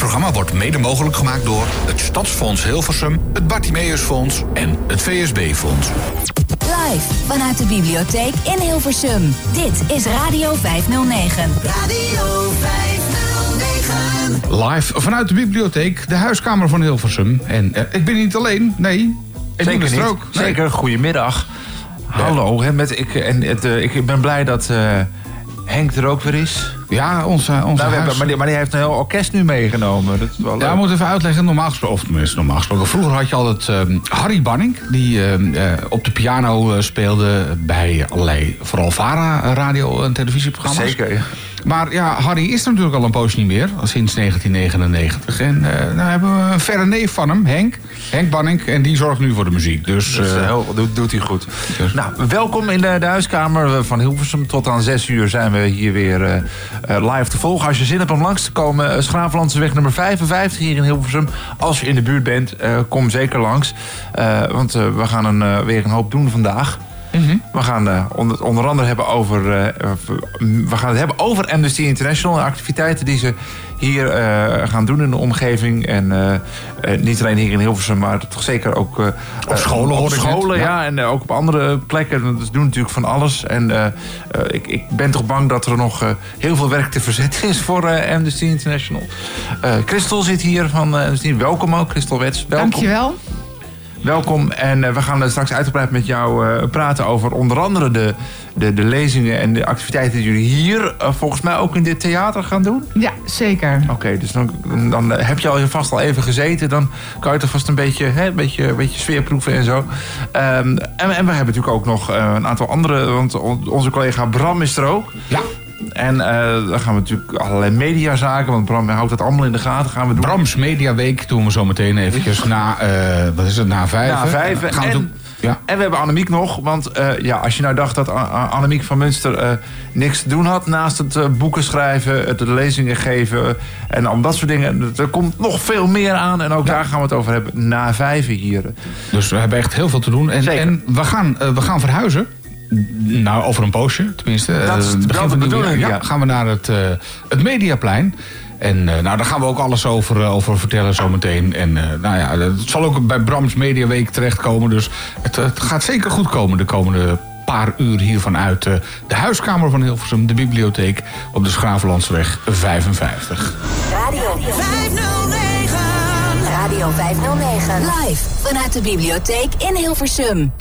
programma wordt mede mogelijk gemaakt door het Stadsfonds Hilversum, het Bartimeusfonds en het VSB-fonds. Live vanuit de bibliotheek in Hilversum. Dit is Radio 509. Radio 509. Live vanuit de bibliotheek, de huiskamer van Hilversum. En eh, ik ben niet alleen, nee. Edwin is er ook. Nee. Zeker, goedemiddag. Hallo, hè, met, ik, en het, eh, ik ben blij dat eh, Henk er ook weer is. Ja, onze, onze Nou, we hebben- maar, die, maar die heeft een heel orkest nu meegenomen. Dat is wel Ja, leuk. ik moet even uitleggen. Normaal gesproken, of tenminste normaal gesproken. Vroeger had je altijd ehm, Harry Banning. Die ehm, eh, op de piano eh, speelde bij allerlei, vooral VARA radio- en televisieprogramma's. Zeker, ja. Maar ja, Harry is er natuurlijk al een poos niet meer. Sinds 1999. En eh nou hebben we een verre neef van hem, Henk. Henk Banning. En die zorgt nu voor de muziek. Dus, Dus, eh, eh, heel- doet, doet hij goed. Dus- Nou, welkom in de, de huiskamer van Hilversum. Tot aan 6 uur zijn we hier weer eh, eh, live te volgen. Als je zin hebt om langs te komen, uh, Schravenlandseweg nummer 55 hier in Hilversum. Als je in de buurt bent, eh, kom zeker langs. Eh, want eh, we gaan een, eh, weer een hoop doen vandaag. We gaan eh, onder, onder andere hebben over, eh, eh, we gaan het hebben over Amnesty International. en Activiteiten die ze hier eh, gaan doen in de omgeving. En eh, eh, niet alleen hier in Hilversum, maar toch zeker ook eh, Op scholen, op scholen, ja. Ja. En ook op andere plekken. Ze doen natuurlijk van alles. En eh, eh, ik, ik ben toch bang dat er nog eh, heel veel werk te verzetten is voor eh, Amnesty International. Eh Christel zit hier van eh, Amnesty. Welkom ook, Christel Wets. Welkom. Dankjewel. Welkom. En eh, we gaan straks uitgebreid met jou eh, praten over onder andere de, de, de lezingen en de activiteiten die jullie hier eh, volgens mij ook in dit theater gaan doen. Ja, zeker. Oké, dus dan, dan heb je al vast al even gezeten. Dan kan je toch vast een beetje, hè, een beetje, een beetje sfeerproeven en zo. Ehm, en, en we hebben natuurlijk ook nog een aantal andere. Want on- onze collega Bram is er ook. ja, En eh, dan gaan we natuurlijk allerlei mediazaken. Want Bram houdt dat allemaal in de gaten. Gaan we doen. Brams Mediaweek doen we zo meteen eventjes na, eh, wat is het, na vijf. Na vijf. Gaan we doen. Ja. en we hebben Annemiek nog. Want eh, ja, als je nou dacht dat Annemiek van Munster niks te doen had... naast het boeken schrijven, het de lezingen geven en al dat soort dingen... er komt nog veel meer aan. En ook daar gaan we het over hebben na vijven hier. Dus we hebben echt heel veel te doen. En, en we, gaan, we gaan verhuizen. Nou, over een poosje, tenminste. Dat is Eh, begin de van jaar. ja. Ja, gaan we naar het, eh, het Mediaplein. En eh, nou, daar gaan we ook alles over, over vertellen zometeen. En eh, nou ja, het zal ook bij Brams Mediaweek terechtkomen. Dus het, het gaat zeker goed komen de komende paar uur hier vanuit de huiskamer van Hilversum, de bibliotheek op de Schravenlandsweg 55. Radio 509. Radio 509. Live vanuit de bibliotheek in Hilversum.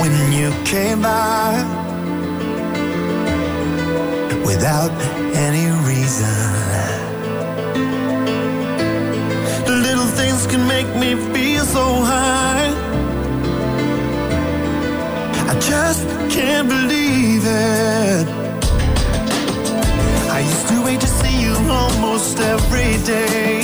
When you came by without any reason. The little things can make me feel so high. I just can't believe it. I used to wait to see you almost every day.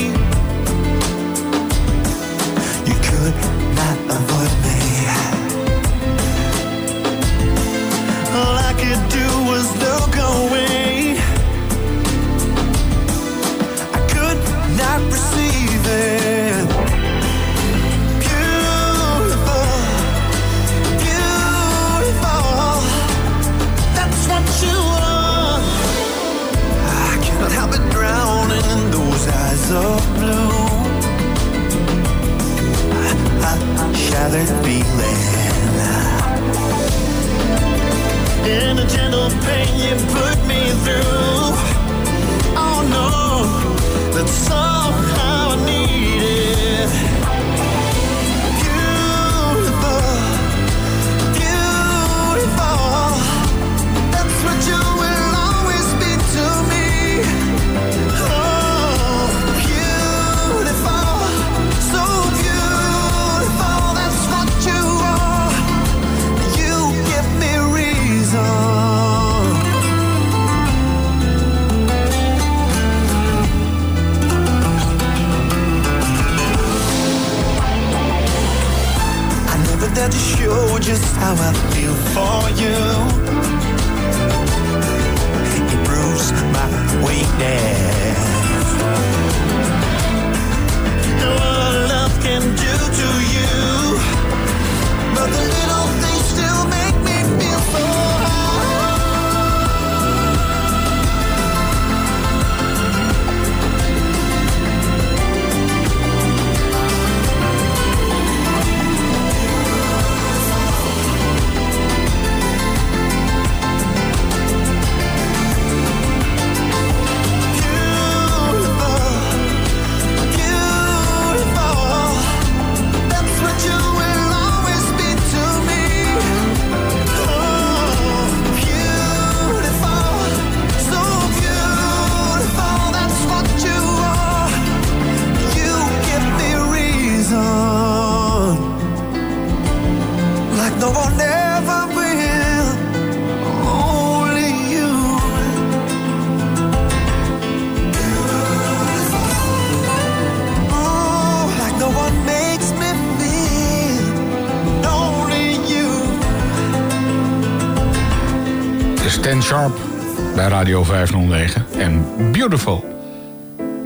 Radio 509 en Beautiful.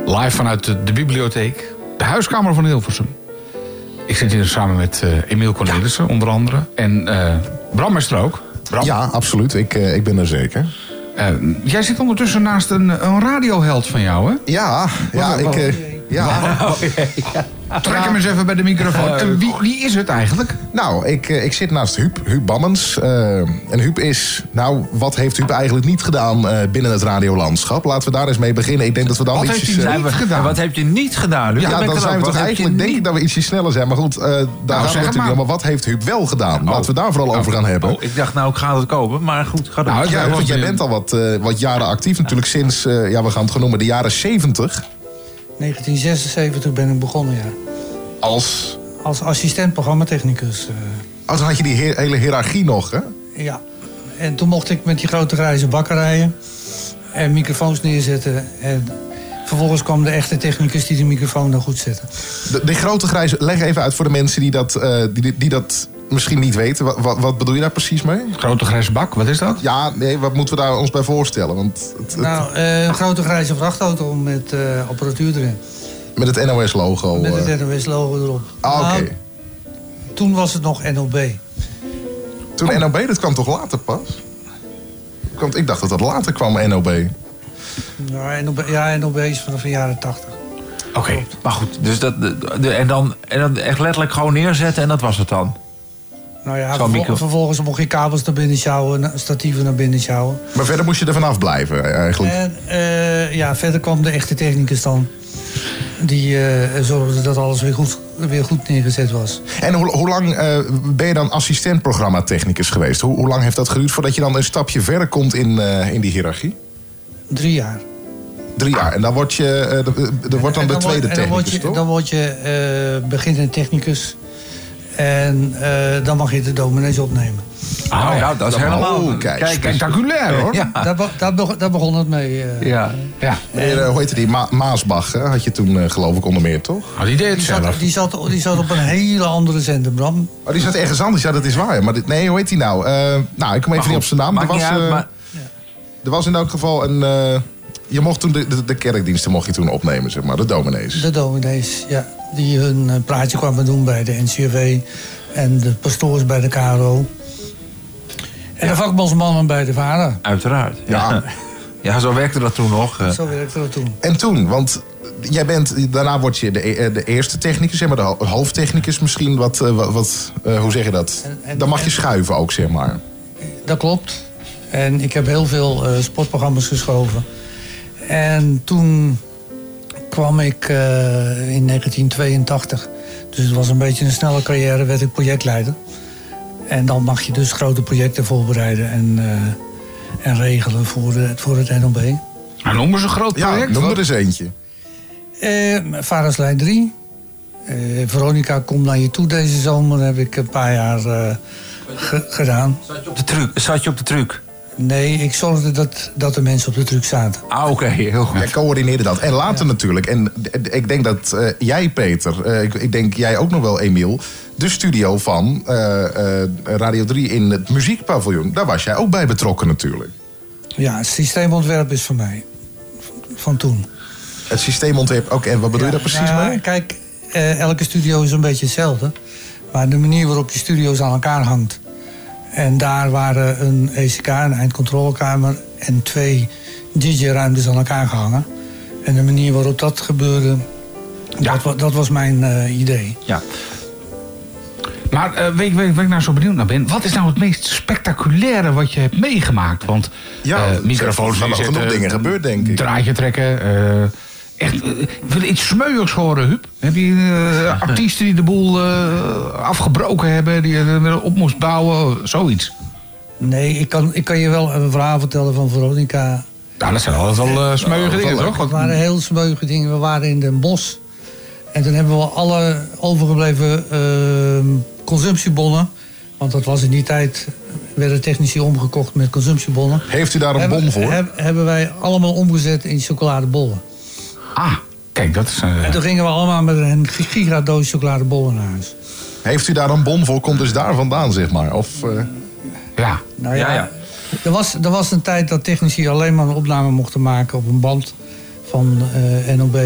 Live vanuit de, de bibliotheek, de huiskamer van Hilversum. Ik zit hier samen met eh Emiel Cornelissen onder andere. En eh, Bram is er ook. Bram, Ja, absoluut. Ik, eh, ik ben er zeker. jij zit ondertussen naast een, een radioheld van jou, hè? Ja, ja, ik... ja. Trek hem eens even bij de microfoon. En wie, wie is het eigenlijk? Nou, ik, eh, ik zit naast Huub, Huub Bammens. Eh, en Huub is... Nou, wat heeft Huub eigenlijk niet gedaan eh, binnen het radiolandschap? Laten we daar eens mee beginnen. Ik denk dat we dan Wat ietsjes... heeft hij Zijn we- Niet gedaan. Wat heb je niet gedaan? Luc? ja, dan zijn we toch eigenlijk, denk niet- ik, dat we ietsje sneller zijn. Maar goed, eh daar gaan we natuurlijk maar. niet om. Maar wat heeft Huub wel gedaan? Laten we daar vooral over gaan hebben. Oh, ik dacht nou, ik ga het kopen. Maar goed, ga door. Nou, Ja, want jij bent al wat, eh, wat jaren actief. Natuurlijk sinds, eh, ja, we gaan het gewoon noemen, de jaren 70. 1976 ben ik begonnen, ja. Als... Als assistent programmatechnicus. eh, Oh, dan had je die he- hele hiërarchie nog, hè? ja. En toen mocht ik met die grote grijze bakken rijden. En microfoons neerzetten. En vervolgens kwam de echte technicus die de microfoon dan goed zette. De, de grote grijze, leg even uit voor de mensen die dat, eh, die, die dat misschien niet weten. Wat, wat, wat bedoel je daar precies mee? Grote grijze bak, wat is dat? Ja, nee, wat moeten we daar ons bij voorstellen? Want het, het- Nou, eh, een grote grijze vrachtauto met eh, apparatuur erin. Met het NOS-logo. Met eh. het NOS-logo erop. ah, oké. Nou, toen was het nog NOB. Toen NOB, dat kwam toch later pas? Want ik dacht dat dat later kwam, NOB. Ja, NOB, ja, NOB is vanaf de jaren 80. Oké. Maar goed, dus dat, de, de- en, dan, en dan echt letterlijk gewoon neerzetten en dat was het dan. Nou ja, vervol- vervolgens mocht je kabels naar binnen sjouwen, statieven naar binnen sjouwen. Maar verder moest je er vanaf blijven, eh, eigenlijk. En eh, ja, verder kwam de echte technicus dan. Die eh, zorgde dat alles weer goed, weer goed neergezet was. En hoe, hoe lang eh, ben je dan assistent-programma-technicus geweest? Hoe, hoe lang heeft dat geduurd voordat je dan een stapje verder komt in, eh, in die hiërarchie? Drie jaar. Drie jaar. En dan word je, eh, de- de- wordt dan de tweede en dan word technicus, je, toch? Dan word je eh beginnend technicus. En dan mag je de dominees opnemen. Oh, nou, dat is helemaal... Oh, kijk. Spectaculair hoor. Ja. Daar, be- daar, be- daar begon het mee. eh. Ja. Ja. Meneer, eh, hoe heette die? Ma- Maasbach, hè? had je toen eh, geloof ik onder meer, toch? Nou, die deed het Die, zelf. zat, die, zat, die zat op een hele andere zender, Bram. Oh, die zat ergens anders, ja dat is waar. Maar dit, nee, hoe heet die nou? Eh, nou, ik kom even niet op zijn naam. Er was, niet uit, eh, maar... er was in elk geval een... eh, je mocht toen de, de, de kerkdiensten mocht je toen opnemen, zeg maar, de dominees. De dominees, ja. Die hun praatje kwamen doen bij de NCRV. En de pastoors bij de KRO. En de vakbondsmannen bij de VARA. Uiteraard. Ja. Ja, zo werkte dat toen nog. eh. Zo werkte dat toen. En toen, want jij bent, daarna word je de, e- de eerste technicus, zeg maar, de ho- hoofdtechnicus misschien. Wat, eh, wat, wat, eh, hoe zeg je dat? En- en- Dan mag je en- schuiven ook, zeg maar. Dat klopt. En ik heb heel veel eh, sportprogramma's geschoven. En toen kwam ik eh, in 1982. Dus het was een beetje een snelle carrière, werd ik projectleider. En dan mag je dus grote projecten voorbereiden en, eh, en regelen voor, de, voor het NOB. Nou, noem eens een groot Ja, project. noem Wat- er eens eentje. Eh Vaderslijn 3. Eh, Veronica, kom naar je toe deze zomer. heb ik een paar jaar eh, ge- gedaan. Zat je op de truc? Zat je op de truc? Nee, ik zorgde dat, dat de mensen op de truc zaten. Ah, oké, heel goed. Jij coördineerde dat. En later natuurlijk. En ik denk dat eh, jij, Peter, eh, ik, ik denk jij ook nog wel, Emiel... de studio van eh, eh, Radio 3 in het muziekpaviljoen... daar was jij ook bij betrokken natuurlijk. Ja, het systeemontwerp is van mij. Van toen. Het systeemontwerp ook. En wat bedoel je daar precies Ja, mee? Kijk, eh, elke studio is een beetje hetzelfde. Maar de manier waarop je studio's aan elkaar hangt. En daar waren een ECK, een eindcontrolekamer... en twee DJ-ruimtes aan elkaar gehangen. En de manier waarop dat gebeurde... Dat, wa- dat was mijn eh, idee. Ja. Maar eh, weet, weet, waar ik nou zo benieuwd naar ben? Wat is nou het meest spectaculaire wat je hebt meegemaakt? Want Ja, er microfoons zijn nog genoeg dingen gebeurd, denk ik. Draadje trekken. Echt, eh, ik wil iets smeuigs horen, Huub. Heb je eh, artiesten die de boel eh, afgebroken hebben... die er weer op moest bouwen, zoiets? Nee, ik kan, ik kan je wel een verhaal vertellen van Veronica. Nou, dat zijn altijd wel eh smeuïge dingen, toch? Het waren heel smeuïge dingen. We waren in Den Bosch. En toen hebben we alle overgebleven ehm, consumptiebonnen... want dat was in die tijd... werden technici omgekocht met consumptiebonnen. Heeft u daar een hebben, bon voor? heb- hebben wij allemaal omgezet in chocoladebollen. Ah, kijk, dat is... eh, En toen gingen we allemaal met een gigadoos chocoladebollen naar huis. Heeft u daar een bon voor? Komt dus daar vandaan, zeg maar? Of, eh, ja. Nou ja, Ja, ja. Er was, er was een tijd dat technici alleen maar een opname mochten maken op een band van eh, NOB.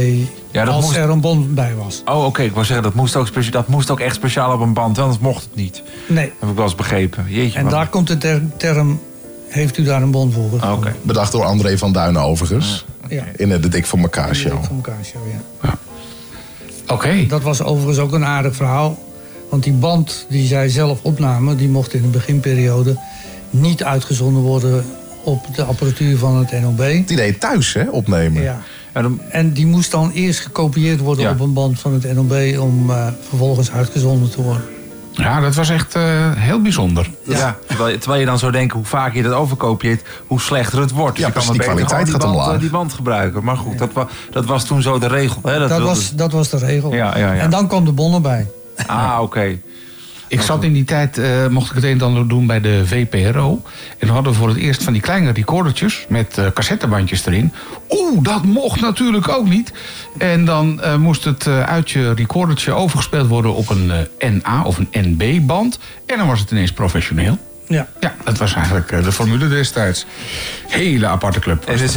Ja, dat als moest- er een band bij was. Oh, oké. Ik wou zeggen, dat moest, ook specia- dat moest ook echt speciaal op een band. Anders mocht het niet. Nee. Heb ik wel eens begrepen. Jeetje. En daar komt de ter- term, heeft u daar een band voor? Ah, Oké. Bedacht door André van Duinen overigens. Ja. In de Dik voor elkaar show. Van elkaar show, ja. Oké. Dat was overigens ook een aardig verhaal. Want die band die zij zelf opnamen, die mocht in de beginperiode niet uitgezonden worden op de apparatuur van het NOB. Het idee thuis, hè, opnemen. Ja. Ja, En die moest dan eerst gekopieerd worden Ja. op een band van het NOB om eh, vervolgens uitgezonden te worden. Ja, dat was echt eh, heel bijzonder. Ja. terwijl, je- terwijl je dan zou denken, hoe vaker je dat overkopieert, hoe slechter het wordt. Dus Ja, je kan maar die beter kwaliteit gewoon die gaat band, omlaag. eh, die band gebruiken. Maar goed, dat, wa- dat was toen zo de regel. Hè? Dat, wilde- was, dat was de regel. Ja, ja, ja. En dan kwam de bon erbij. Ah, oké. Ik zat in die tijd, eh, mocht ik het een en ander doen bij de VPRO. En we hadden voor het eerst van die kleine recordertjes met eh, cassettebandjes erin. Oeh, dat mocht natuurlijk ook niet. En dan eh, moest het uit je recordertje overgespeeld worden op een NA of een NB-band. En dan was het ineens professioneel. Ja. Ja, dat was eigenlijk de formule destijds. Hele aparte club. En is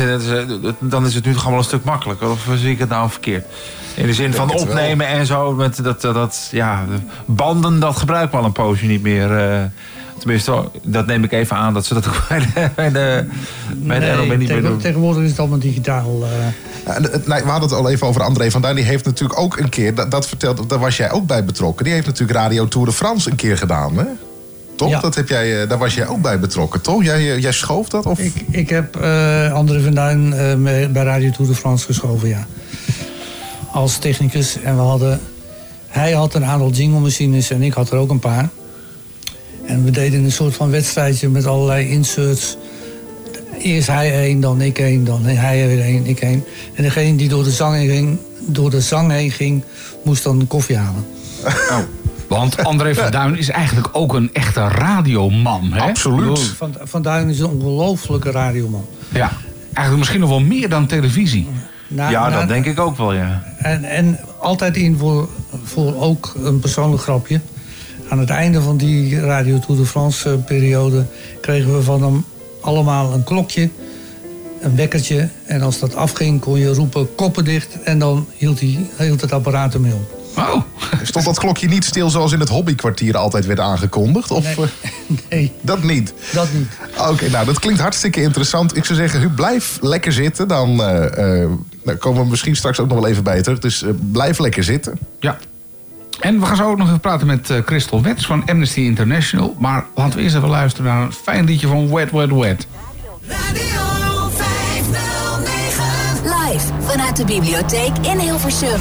dan is het nu toch allemaal een stuk makkelijker? Of zie ik het nou verkeerd? In de zin van opnemen en zo. Met dat, dat, dat, ja, de banden, dat gebruiken we al een poosje niet meer. eh. tenminste, dat neem ik even aan dat ze dat ook bij de, bij de, bij de Nee, niet meer doen. tegenwoordig is het allemaal digitaal. eh. Het- nee, we hadden het al even over André van Duin. Die heeft natuurlijk ook een keer, dat, dat vertelt, daar was jij ook bij betrokken. Die heeft natuurlijk Radio Tour de France een keer gedaan, hè? Toch? Ja. Dat heb jij, eh, daar was jij ook bij betrokken, toch? Jij, jij schoof dat? Of? Ik, ik heb eh André van Duin eh, mee- bij Radio Tour de France geschoven, ja. Als technicus. En we hadden... Hij had een aantal jingle-machines en ik had er ook een paar. En we deden een soort van wedstrijdje met allerlei inserts. Eerst hij één, dan ik één, dan hij weer één, ik één. En degene die door de zang heen ging, door de zang heen ging moest dan koffie halen. Want André van Duin is eigenlijk ook een echte radioman. Hè? Absoluut. Van, van Duin is een ongelofelijke radioman. Ja, eigenlijk misschien nog wel meer dan televisie. Na- Ja, na- dat denk ik ook wel, ja. En, en altijd in voor, voor ook een persoonlijk grapje. Aan het einde van die Radio Tour de France eh, periode kregen we van hem allemaal een klokje, een wekkertje. En als dat afging kon je roepen koppen dicht en dan hield, hij, hield het apparaat ermee op. Oh, Stond dat klokje niet stil zoals in het hobbykwartier altijd werd aangekondigd? Of Nee. eh, Nee, dat niet? dat niet. Oké, nou dat klinkt hartstikke interessant. Ik zou zeggen, Huub, blijf lekker zitten. Dan eh, eh, nou, komen we misschien straks ook nog wel even bij terug. Dus eh, blijf lekker zitten. ja. En we gaan zo ook nog even praten met eh, Christel Wets van Amnesty International. Maar laten we eerst even luisteren naar een fijn liedje van Wet Wet Wet. Radio 509. Live vanuit de bibliotheek in Hilversum.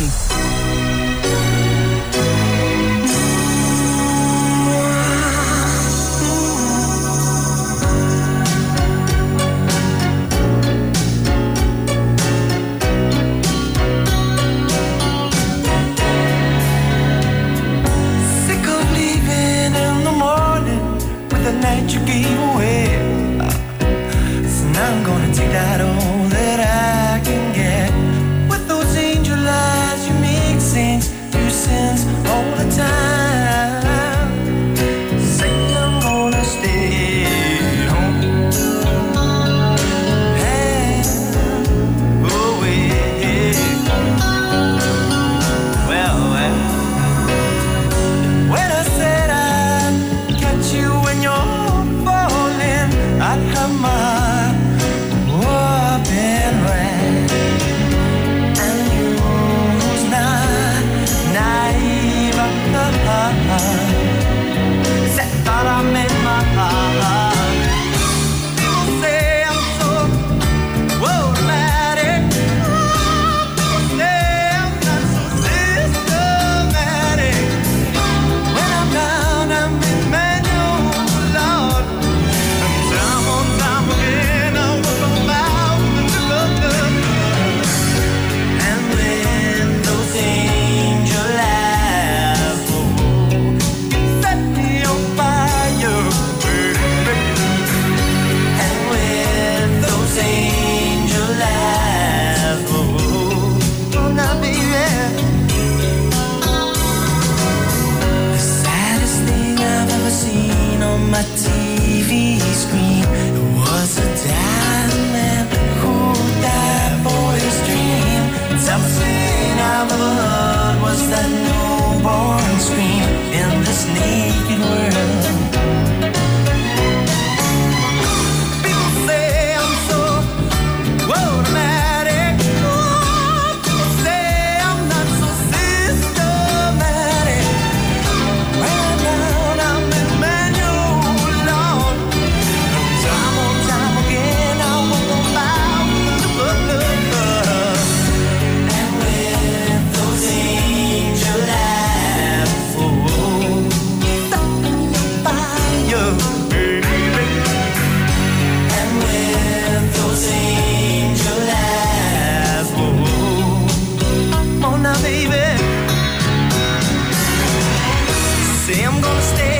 I'm gonna stay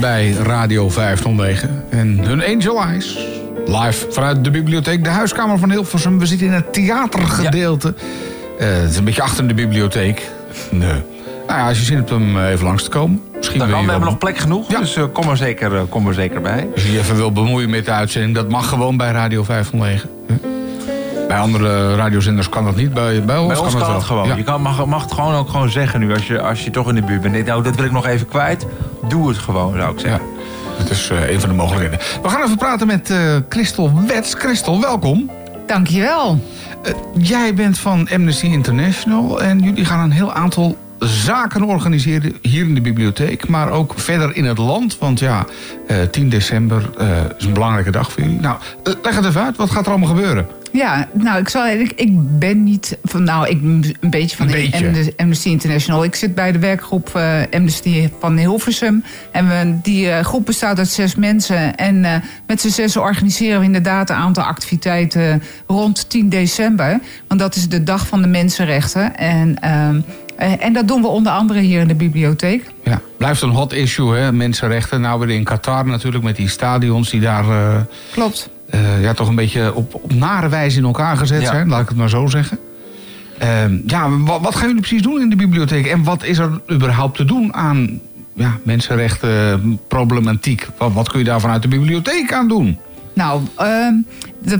Bij Radio 509. En hun Angel Eyes. Live vanuit de bibliotheek, de huiskamer van Hilversum. We zitten in het theatergedeelte. Eh, het is een beetje achter de bibliotheek. Nee. Nou ja, als je zin hebt om eh, even langs te komen. Misschien Dan kan, we hebben wel- nog plek genoeg, Ja. dus eh, kom, er zeker, kom er zeker bij. Als je je even wil bemoeien met de uitzending, dat mag gewoon bij Radio 509. Hè? Bij andere radiozenders kan dat niet. Bij, bij ons, Bij ons kan wel. het gewoon. Ja. Je kan, mag, mag het gewoon ook gewoon zeggen nu, als je, als je toch in de buurt bent. Nou, dat wil ik nog even kwijt. Doe het gewoon, zou ik Ja, zeggen. dat is eh, een van de mogelijkheden. We gaan even praten met eh Christel Wets. Christel, welkom. Dankjewel. Eh, jij bent van Amnesty International en jullie gaan een heel aantal zaken organiseren hier in de bibliotheek, maar ook verder in het land. Want ja, eh, 10 december eh, is een belangrijke dag voor jullie. Nou, leg het even uit. Wat gaat er allemaal gebeuren? Ja, nou, ik, zal, ik, ik ben niet van, nou, ik een beetje van Een beetje. Amnesty- International. Ik zit bij de werkgroep eh, Amnesty van Hilversum. En we, die eh, groep bestaat uit zes mensen. En eh, met z'n zes organiseren we inderdaad een aantal activiteiten rond 10 december. Want dat is de dag van de mensenrechten. En, ehm, eh, en dat doen we onder andere hier in de bibliotheek. Ja, blijft een hot issue, hè? Mensenrechten. Nou, weer in Qatar natuurlijk met die stadions die daar Klopt. Eh, ja, toch een beetje op, op nare wijze in elkaar gezet Ja. zijn, laat ik het maar zo zeggen. Ehm, ja, wat, wat gaan jullie precies doen in de bibliotheek? En wat is er überhaupt te doen aan ja, mensenrechten, problematiek? Wat, wat kun je daar vanuit de bibliotheek aan doen? Nou, ehm,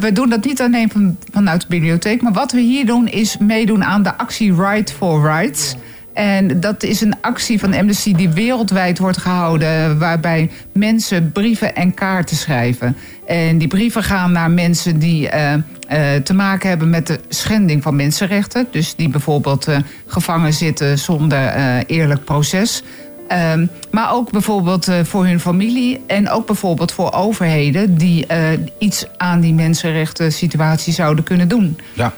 we doen dat niet alleen van, vanuit de bibliotheek. Maar wat we hier doen is meedoen aan de actie Right for Rights. En dat is een actie van Amnesty die wereldwijd wordt gehouden. Waarbij mensen brieven en kaarten schrijven. En die brieven gaan naar mensen die eh, eh, te maken hebben met de schending van mensenrechten. Dus die bijvoorbeeld eh, gevangen zitten zonder eerlijk proces. Ehm, maar ook bijvoorbeeld voor hun familie en ook bijvoorbeeld voor overheden die iets aan die mensenrechten situatie zouden kunnen doen. Ja,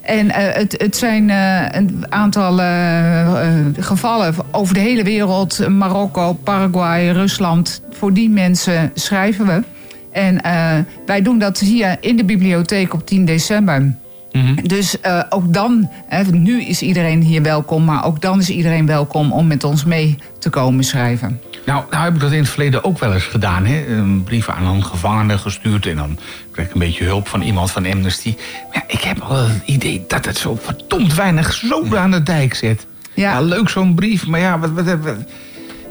En het, het zijn een aantal gevallen over de hele wereld. Marokko, Paraguay, Rusland. Voor die mensen schrijven we. En eh, wij doen dat hier in de bibliotheek op 10 december. Dus eh, ook dan, hè, nu is iedereen hier welkom, maar ook dan is iedereen welkom om met ons mee te komen schrijven. nou, nou heb ik dat in het verleden ook wel eens gedaan. Hè? Een brief aan een gevangene gestuurd en dan kreeg ik een beetje hulp van iemand van Amnesty. Maar ja, ik heb wel het idee dat het zo verdomd weinig zoden aan de dijk zet. Ja. Ja, leuk zo'n brief, maar ja, wat, wat, wat-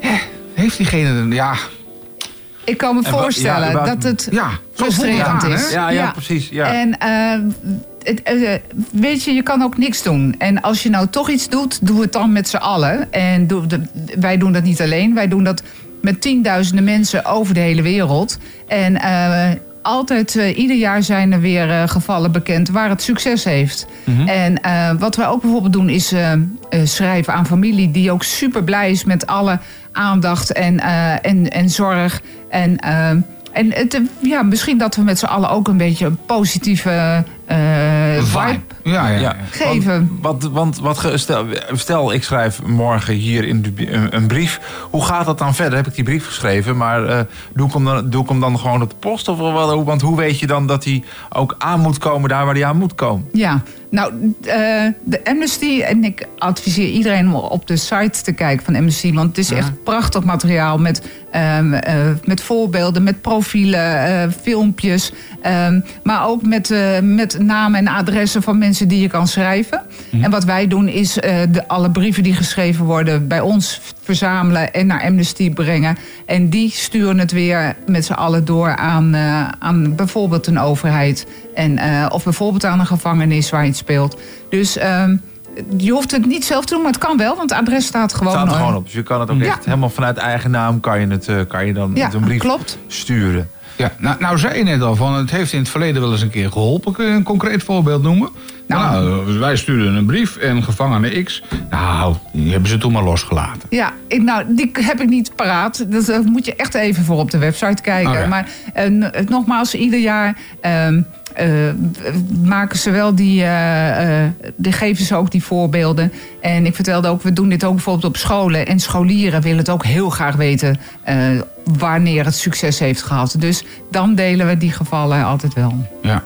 hè, heeft diegene... Ja, Ik kan me En voorstellen ja, dat het ja frustrerend is. Ja, ja, precies, ja. En het, eh, weet je, je kan ook niks doen. En als je nou toch iets doet, doe het dan met z'n allen. En doe, de- wij doen dat niet alleen. Wij doen dat met tienduizenden mensen over de hele wereld. En eh, altijd, eh, ieder jaar zijn er weer eh, gevallen bekend waar het succes heeft. En eh, wat wij ook bijvoorbeeld doen is schrijven aan familie... die ook super blij is met alle aandacht en, en, en zorg. En, eh, en het, ja, misschien dat we met z'n allen ook een beetje een positieve eh, vibe Ja, ja. Ja, geven. Want, want, want wat ge- stel, stel, ik schrijf morgen hier in de, bi- een, een brief. Hoe gaat dat dan verder? Heb ik die brief geschreven, maar eh, doe, ik hem dan, doe ik hem dan gewoon op de post? Of wat? Want hoe weet je dan dat hij ook aan moet komen daar waar hij aan moet komen? Ja, nou, eh, de Amnesty, en ik adviseer iedereen om op de site te kijken van Amnesty, want het is echt prachtig materiaal met, ehm, eh, met voorbeelden, met profielen, eh, filmpjes, ehm, maar ook met, met namen en adressen van mensen die je kan schrijven. En wat wij doen is de, alle brieven die geschreven worden bij ons verzamelen en naar Amnesty brengen. En die sturen het weer met z'n allen door aan, aan bijvoorbeeld een overheid. En, of bijvoorbeeld aan een gevangenis waar iets speelt. Dus ehm, je hoeft het niet zelf te doen, maar het kan wel, want het adres staat gewoon, Het staat er eh, gewoon op. Dus je kan het ook Ja. echt helemaal vanuit eigen naam kan je, het, eh, kan je dan Ja, met een brief klopt. sturen. Ja, nou, nou zei je net al van het heeft in het verleden wel eens een keer geholpen. Kun je een concreet voorbeeld noemen? Nou. Nou, wij stuurden een brief en gevangene X. Nou, die hebben ze toen maar losgelaten. Ja, ik, nou, die heb ik niet paraat. Dat eh, moet je echt even voor op de website kijken. Oké. Maar eh, nogmaals, ieder jaar ehm, eh, maken ze wel die, die. geven ze ook die voorbeelden. En ik vertelde ook, we doen dit ook bijvoorbeeld op scholen. En scholieren willen het ook heel graag weten. wanneer het succes heeft gehad. Dus dan delen we die gevallen altijd wel. Ja.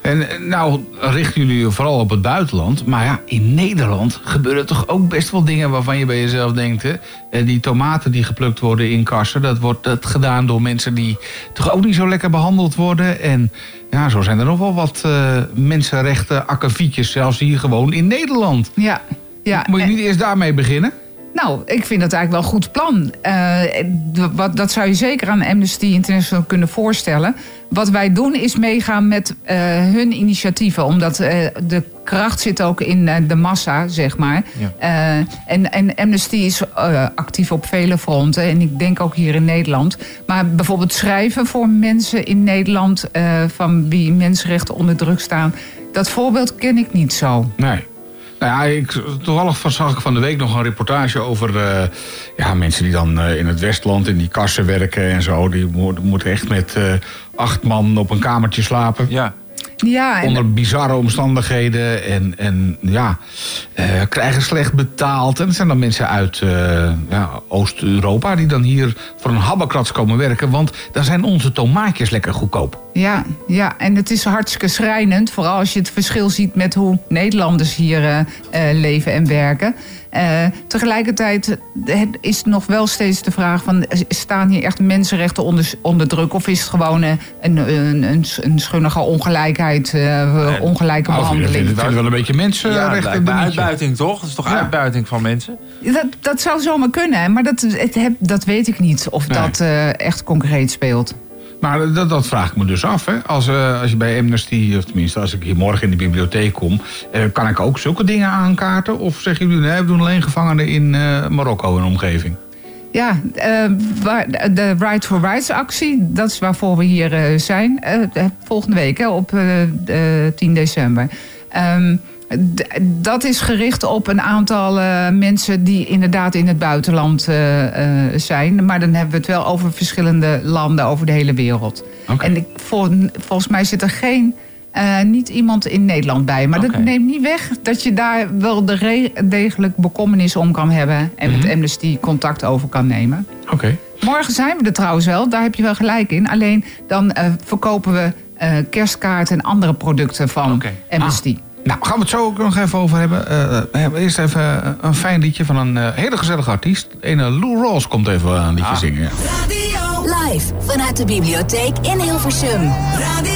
En nou richten jullie vooral op het buitenland. Maar ja, in Nederland gebeuren toch ook best wel dingen waarvan je bij jezelf denkt. Hè? Die tomaten die geplukt worden in kassen, dat wordt dat gedaan door mensen die toch ook niet zo lekker behandeld worden. En ja, zo zijn er nog wel wat eh, mensenrechten akkefietjes, zelfs hier gewoon in Nederland. Ja, ja. Moet je niet eerst daarmee beginnen? Nou, ik vind dat eigenlijk wel een goed plan. Eh, wat, dat zou je zeker aan Amnesty International kunnen voorstellen. Wat wij doen is meegaan met eh, hun initiatieven. Omdat eh, de kracht zit ook in eh, de massa, zeg maar. Ja. En, en Amnesty is actief op vele fronten. En ik denk ook hier in Nederland. Maar bijvoorbeeld schrijven voor mensen in Nederland... van wie mensenrechten onder druk staan... dat voorbeeld ken ik niet zo. Nee. Nou ja, ik, toevallig zag ik van de week nog een reportage over ja, mensen die dan in het Westland in die kassen werken en zo. Die mo- moeten echt met acht man op een kamertje slapen. Ja. Ja, en, Onder bizarre omstandigheden en, en ja, eh, krijgen slecht betaald. En het zijn dan mensen uit eh, ja, Oost-Europa die dan hier voor een habbekrats komen werken. Want daar zijn onze tomaatjes lekker goedkoop. Ja, ja, en het is hartstikke schrijnend. Vooral als je het verschil ziet met hoe Nederlanders hier eh, eh, leven en werken. Eh, tegelijkertijd eh, is nog wel steeds de vraag van... staan hier echt mensenrechten onder, onder druk? Of is het gewoon eh, een, een, een, een schunnige ongelijkheid, eh, ongelijke behandeling? het wel een beetje het mensenrechten. uitbuiting toch? Het is toch Ja. uitbuiting van mensen? Dat, dat zou zomaar kunnen, maar dat, het heb, dat weet ik niet of Nee. dat eh, echt concreet speelt. Maar dat, vraag ik me dus af. Hè. Als, eh, als je bij Amnesty, of tenminste als ik hier morgen in de bibliotheek kom... eh, kan ik ook zulke dingen aankaarten? Of zeggen jullie, nee, we doen alleen gevangenen in eh, Marokko en omgeving? Ja, de Right for Rights actie, dat is waarvoor we hier zijn. volgende week, hè, op eh, eh, 10 december. Ehm, dat is gericht op een aantal eh, mensen die inderdaad in het buitenland eh, eh, zijn. Maar dan hebben we het wel over verschillende landen over de hele wereld. En ik, vol- volgens mij zit er geen, niet iemand in Nederland bij. Maar dat neemt niet weg dat je daar wel de degelijk bekommernis om kan hebben. En met Amnesty contact over kan nemen. Oké. Morgen zijn we er trouwens wel, daar heb je wel gelijk in. Alleen dan verkopen we kerstkaarten en andere producten van. Amnesty. Nou, gaan we het zo ook nog even over hebben. We hebben eerst even een fijn liedje van een hele gezellige artiest. Ene Lou Rawls komt even een liedje zingen. ja. Radio, Live vanuit de bibliotheek in Hilversum. Radio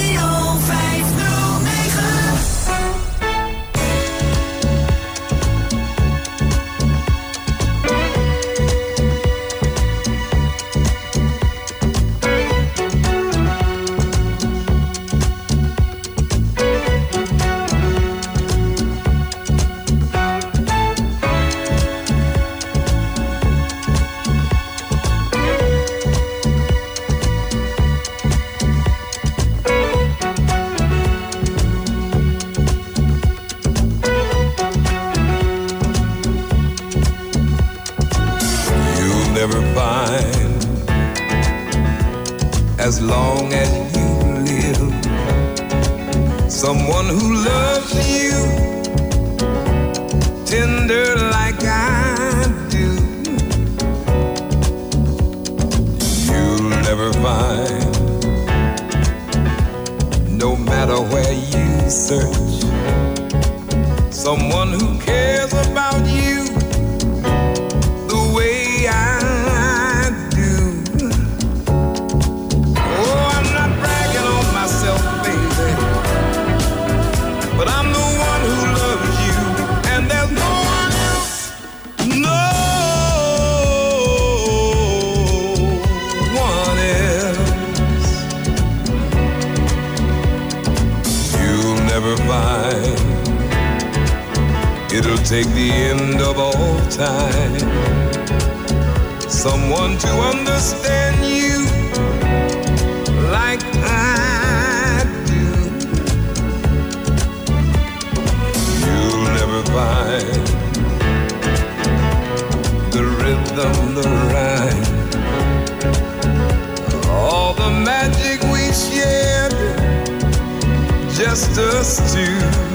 as long as you live someone who loves you tender like I do. You'll never find, no matter where you search, someone who cares about you take the end of all time. Someone to understand you like I do. You'll never find the rhythm, the rhyme, all the magic we shared, just us two.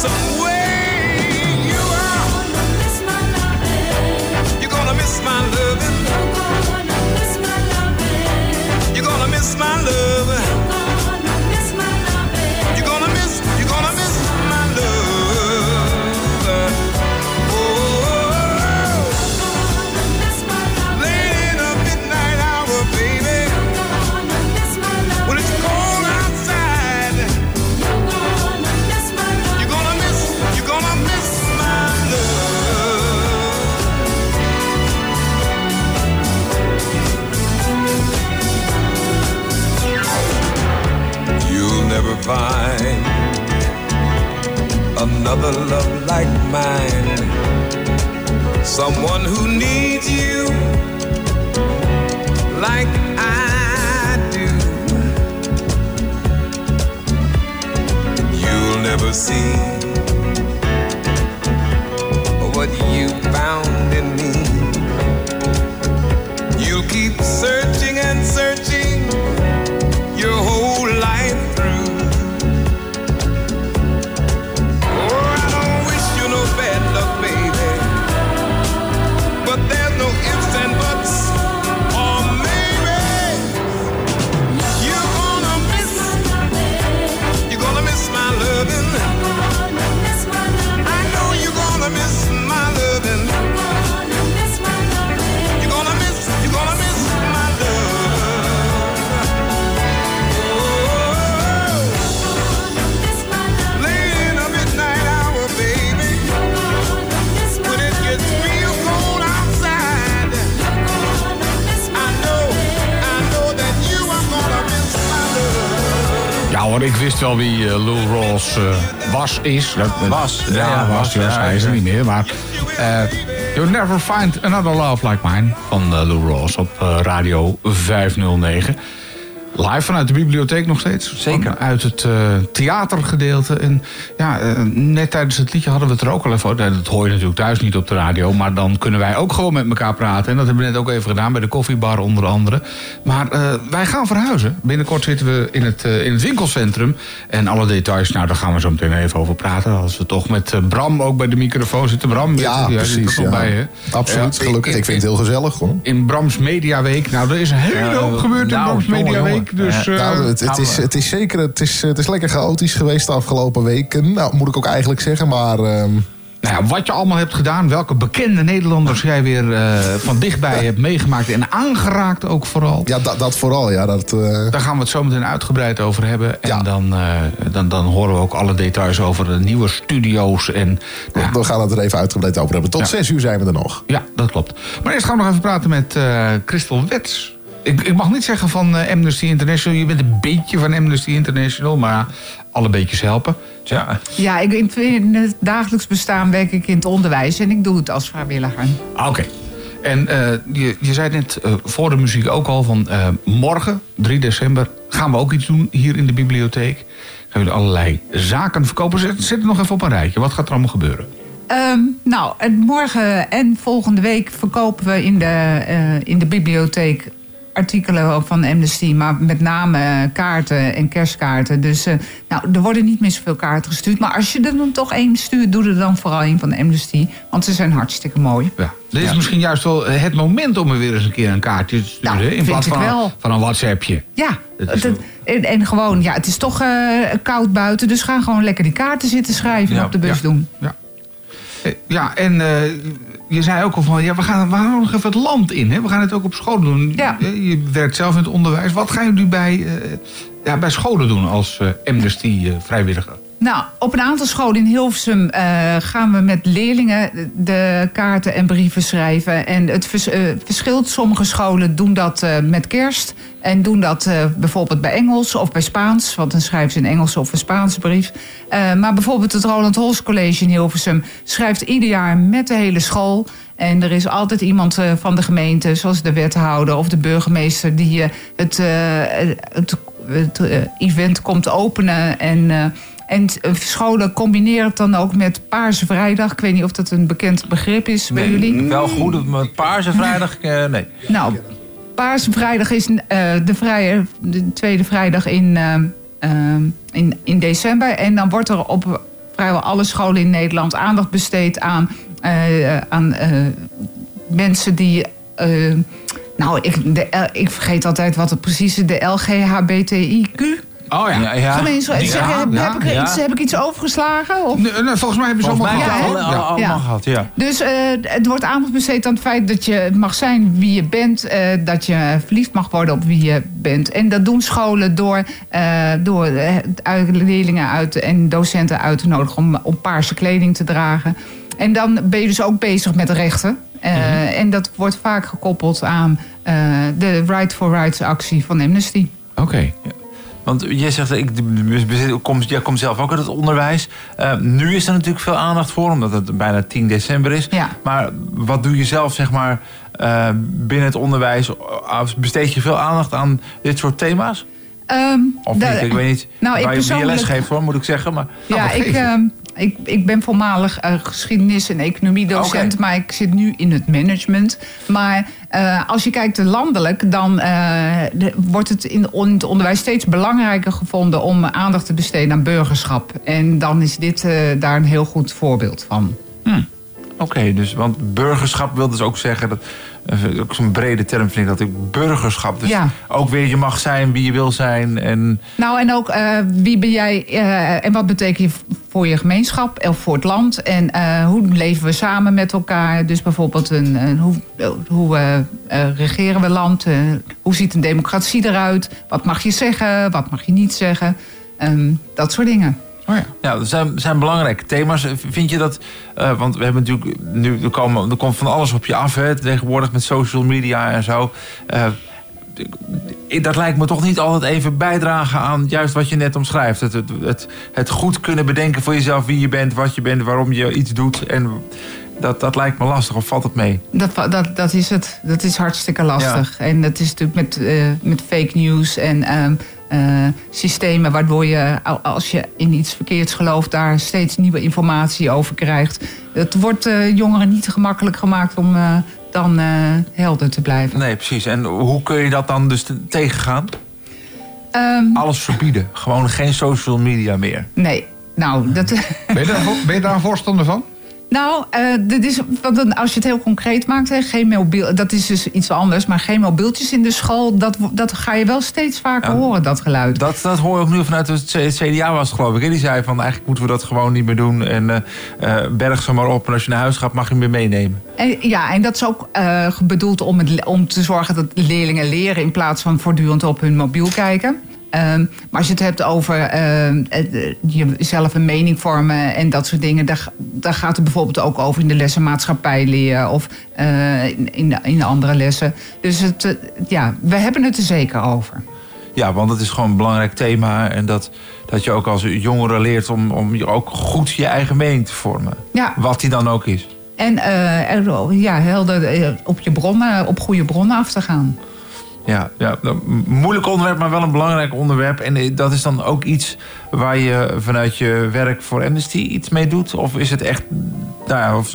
So find another love like mine. Someone who needs you like I do. You'll never see wist wel wie eh, Lou Rawls eh, was, is. Was, Ja, ja, was, was, was, ja, hij is er niet meer. Maar eh, You'll Never Find Another Love Like Mine van Lou Rawls op Radio 509. Live vanuit de bibliotheek nog steeds. Zeker. Uit het eh, theatergedeelte. En ja, eh, net tijdens het liedje hadden we het er ook al even over. Dat hoor je natuurlijk thuis niet op de radio. Maar dan kunnen wij ook gewoon met elkaar praten. En dat hebben we net ook even gedaan bij de koffiebar onder andere. Maar eh, wij gaan verhuizen. Binnenkort zitten we in het, in het winkelcentrum. En alle details, nou daar gaan we zo meteen even over praten. Als we toch met Bram ook bij de microfoon zitten. Bram, Ja, er precies. nog Ja. bij hè? Absoluut, gelukkig. Ik vind het heel gezellig hoor. in Brams Mediaweek. Nou, er is een hele hoop gebeurd in nou, Brams jongen, Mediaweek. Dus, Ja, eh, Nou, het, het, is, het is zeker het is, het is lekker chaotisch geweest de afgelopen weken. Nou, moet ik ook eigenlijk zeggen, maar... ehm, Nou ja, wat je allemaal hebt gedaan, welke bekende Nederlanders jij weer eh, van dichtbij hebt meegemaakt en aangeraakt ook vooral. ja, dat, dat vooral, ja. Dat, eh, Daar gaan we het zo meteen uitgebreid over hebben. En Ja. dan, eh, dan, dan horen we ook alle details over de nieuwe studio's. En, nou We gaan het er even uitgebreid over hebben. Tot Ja. zes uur zijn we er nog. ja, dat klopt. Maar eerst gaan we nog even praten met eh Christel Wets. Ik, ik mag niet zeggen van eh, Amnesty International. Je bent een beetje van Amnesty International, maar alle beetjes helpen. Ja. Ja, ik, in, het dagelijks bestaan werk ik in het onderwijs en ik doe het als vrijwilliger. Ah, Oké. En eh, je, je zei net eh, voor de muziek ook al van morgen, 3 december, gaan we ook iets doen hier in de bibliotheek. Gaan jullie allerlei zaken verkopen. Zet, zet het nog even op een rijtje. Wat gaat er allemaal gebeuren? Ehm, nou, en morgen en volgende week verkopen we in de, in de bibliotheek artikelen van Amnesty, maar met name eh, kaarten en kerstkaarten. Dus eh, nou, er worden niet meer zoveel kaarten gestuurd. Maar als je er dan toch één stuurt, doe er dan vooral een van Amnesty. Want ze zijn hartstikke mooi. Ja. Dit is misschien juist wel het moment om er weer eens een keer een kaartje te sturen. Nou, in plaats van, wel. Van een WhatsAppje. Ja, Dat en, en gewoon, ja, het is toch eh, koud buiten. Dus ga gewoon lekker die kaarten zitten schrijven en Ja, op de bus ja. doen. Ja, Eh, ja en eh, je zei ook al van, ja, we gaan, we gaan nog even het land in. Hè? We gaan het ook op school doen. Ja. Je werkt zelf in het onderwijs. Wat gaan jullie bij, eh, ja, bij scholen doen als eh, Amnesty-vrijwilliger? Nou, op een aantal scholen in Hilversum eh, gaan we met leerlingen de kaarten en brieven schrijven. En het eh, verschilt. Sommige scholen doen dat eh, met kerst. En doen dat bijvoorbeeld bij Engels of bij Spaans. Want dan schrijven ze een Engelse of een Spaanse brief. Maar bijvoorbeeld het Roland Holst College in Hilversum schrijft ieder jaar met de hele school. En er is altijd iemand van de gemeente, zoals de wethouder of de burgemeester, die het, het, event komt openen. En, en eh, scholen combineren het dan ook met Paarse Vrijdag. Ik weet niet of dat een bekend begrip is bij jullie. Wel goed, met Paarse Vrijdag, eh, nee. Nou, Paarse Vrijdag is eh, de, vrije, de tweede vrijdag in, eh, eh, in, in december. En dan wordt er op vrijwel alle scholen in Nederland aandacht besteed aan, eh, aan eh, mensen die. eh, nou, ik, de, ik vergeet altijd wat het precies is. De LGHBTIQ. Oh ja. Ja, heb, ja, heb, ik iets, heb ik iets overgeslagen? Of? Nee, nee, volgens mij hebben ze allemaal gehad. allemaal Ja. gehad, ja. Dus eh, het wordt aandacht besteed aan het feit dat je mag zijn wie je bent. eh, dat je verliefd mag worden op wie je bent. En dat doen scholen door, eh, door leerlingen uit en docenten uit te nodigen om, om paarse kleding te dragen. En dan ben je dus ook bezig met rechten. Eh, En dat wordt vaak gekoppeld aan de Right for Rights actie van Amnesty. Oké. Want jij zegt, ik, ik kom, jij komt zelf ook uit het onderwijs. Eh, nu is er natuurlijk veel aandacht voor, omdat het bijna 10 december is. Ja. Maar wat doe je zelf, zeg maar, eh, binnen het onderwijs? Eh, Besteed je veel aandacht aan dit soort thema's? Ehm, Of de- niet? Ik weet niet Nou, ik waar je wie je les geeft voor, moet ik zeggen. Maar, Ja, wat ik, je? Ik, ik ben voormalig eh, geschiedenis- en economiedocent, maar ik zit nu in het management. Maar eh, als je kijkt landelijk, dan eh, de- wordt het in, on- het onderwijs steeds belangrijker gevonden om aandacht te besteden aan burgerschap. En dan is dit daar een heel goed voorbeeld van. Oké, dus, want burgerschap wil dus ook zeggen... Dat, ook zo'n brede term vind ik dat ook burgerschap. Dus Ja. ook weer je mag zijn wie je wil zijn. En Nou, en ook eh, wie ben jij eh, en wat betekent je voor je gemeenschap of voor het land? En eh, hoe leven we samen met elkaar? Dus bijvoorbeeld, een, een- hoe, hoe regeren we land? Hoe ziet een democratie eruit? Wat mag je zeggen? Wat mag je niet zeggen? Ehm, dat soort dingen. Oh ja. Ja, dat zijn, zijn belangrijke thema's. Vind je dat, eh, want we hebben natuurlijk nu, er, komen, er komt van alles op je af, hè, tegenwoordig met social media en zo. Eh, dat lijkt me toch niet altijd even bijdragen aan juist wat je net omschrijft. Het, het, het, het goed kunnen bedenken voor jezelf wie je bent, wat je bent, waarom je iets doet. En dat, dat lijkt me lastig, of valt het mee? Dat, dat, dat is het. Dat is hartstikke lastig. En dat is natuurlijk met, eh, met fake news en eh, systemen waardoor je, al- als je in iets verkeerds gelooft, daar steeds nieuwe informatie over krijgt. Het wordt eh, jongeren niet gemakkelijk gemaakt om eh, dan eh, helder te blijven. Nee, precies. En hoe kun je dat dan dus te- tegengaan? Ehm, Alles verbieden. Gewoon geen social media meer. nee. Nou, dat, Ben, je daar, ben je daar een voorstander van? Nou, eh, dit is, want als je het heel concreet maakt, hè, geen mobiel, dat is dus iets anders, maar geen mobieltjes in de school, dat, dat ga je wel steeds vaker Ja. horen, dat geluid. Dat, dat hoor je ook nu vanuit het CDA was het geloof ik. hè? Die zei van eigenlijk moeten we dat gewoon niet meer doen. En eh, eh, berg ze maar op. En als je naar huis gaat mag je hem weer meenemen. En, ja, en dat is ook bedoeld om, het, om te zorgen dat leerlingen leren in plaats van voortdurend op hun mobiel kijken. Ehm, maar als je het hebt over ehm, eh, jezelf een mening vormen en dat soort dingen, daar, ga- daar gaat het bijvoorbeeld ook over in de lessen maatschappij leren of eh, in, in, de, in de andere lessen. Dus het, eh, ja, we hebben het er zeker over. Ja, want het is gewoon een belangrijk thema. En dat, dat je ook als jongere leert om, om je ook goed je eigen mening te vormen. Ja. Wat die dan ook is. En er, ja, helder op, je bronnen, op goede bronnen af te gaan. Ja, ja, moeilijk onderwerp, maar wel een belangrijk onderwerp. En eh, dat is dan ook iets waar je vanuit je werk voor Amnesty iets mee doet? Of is het echt, nou ja, of,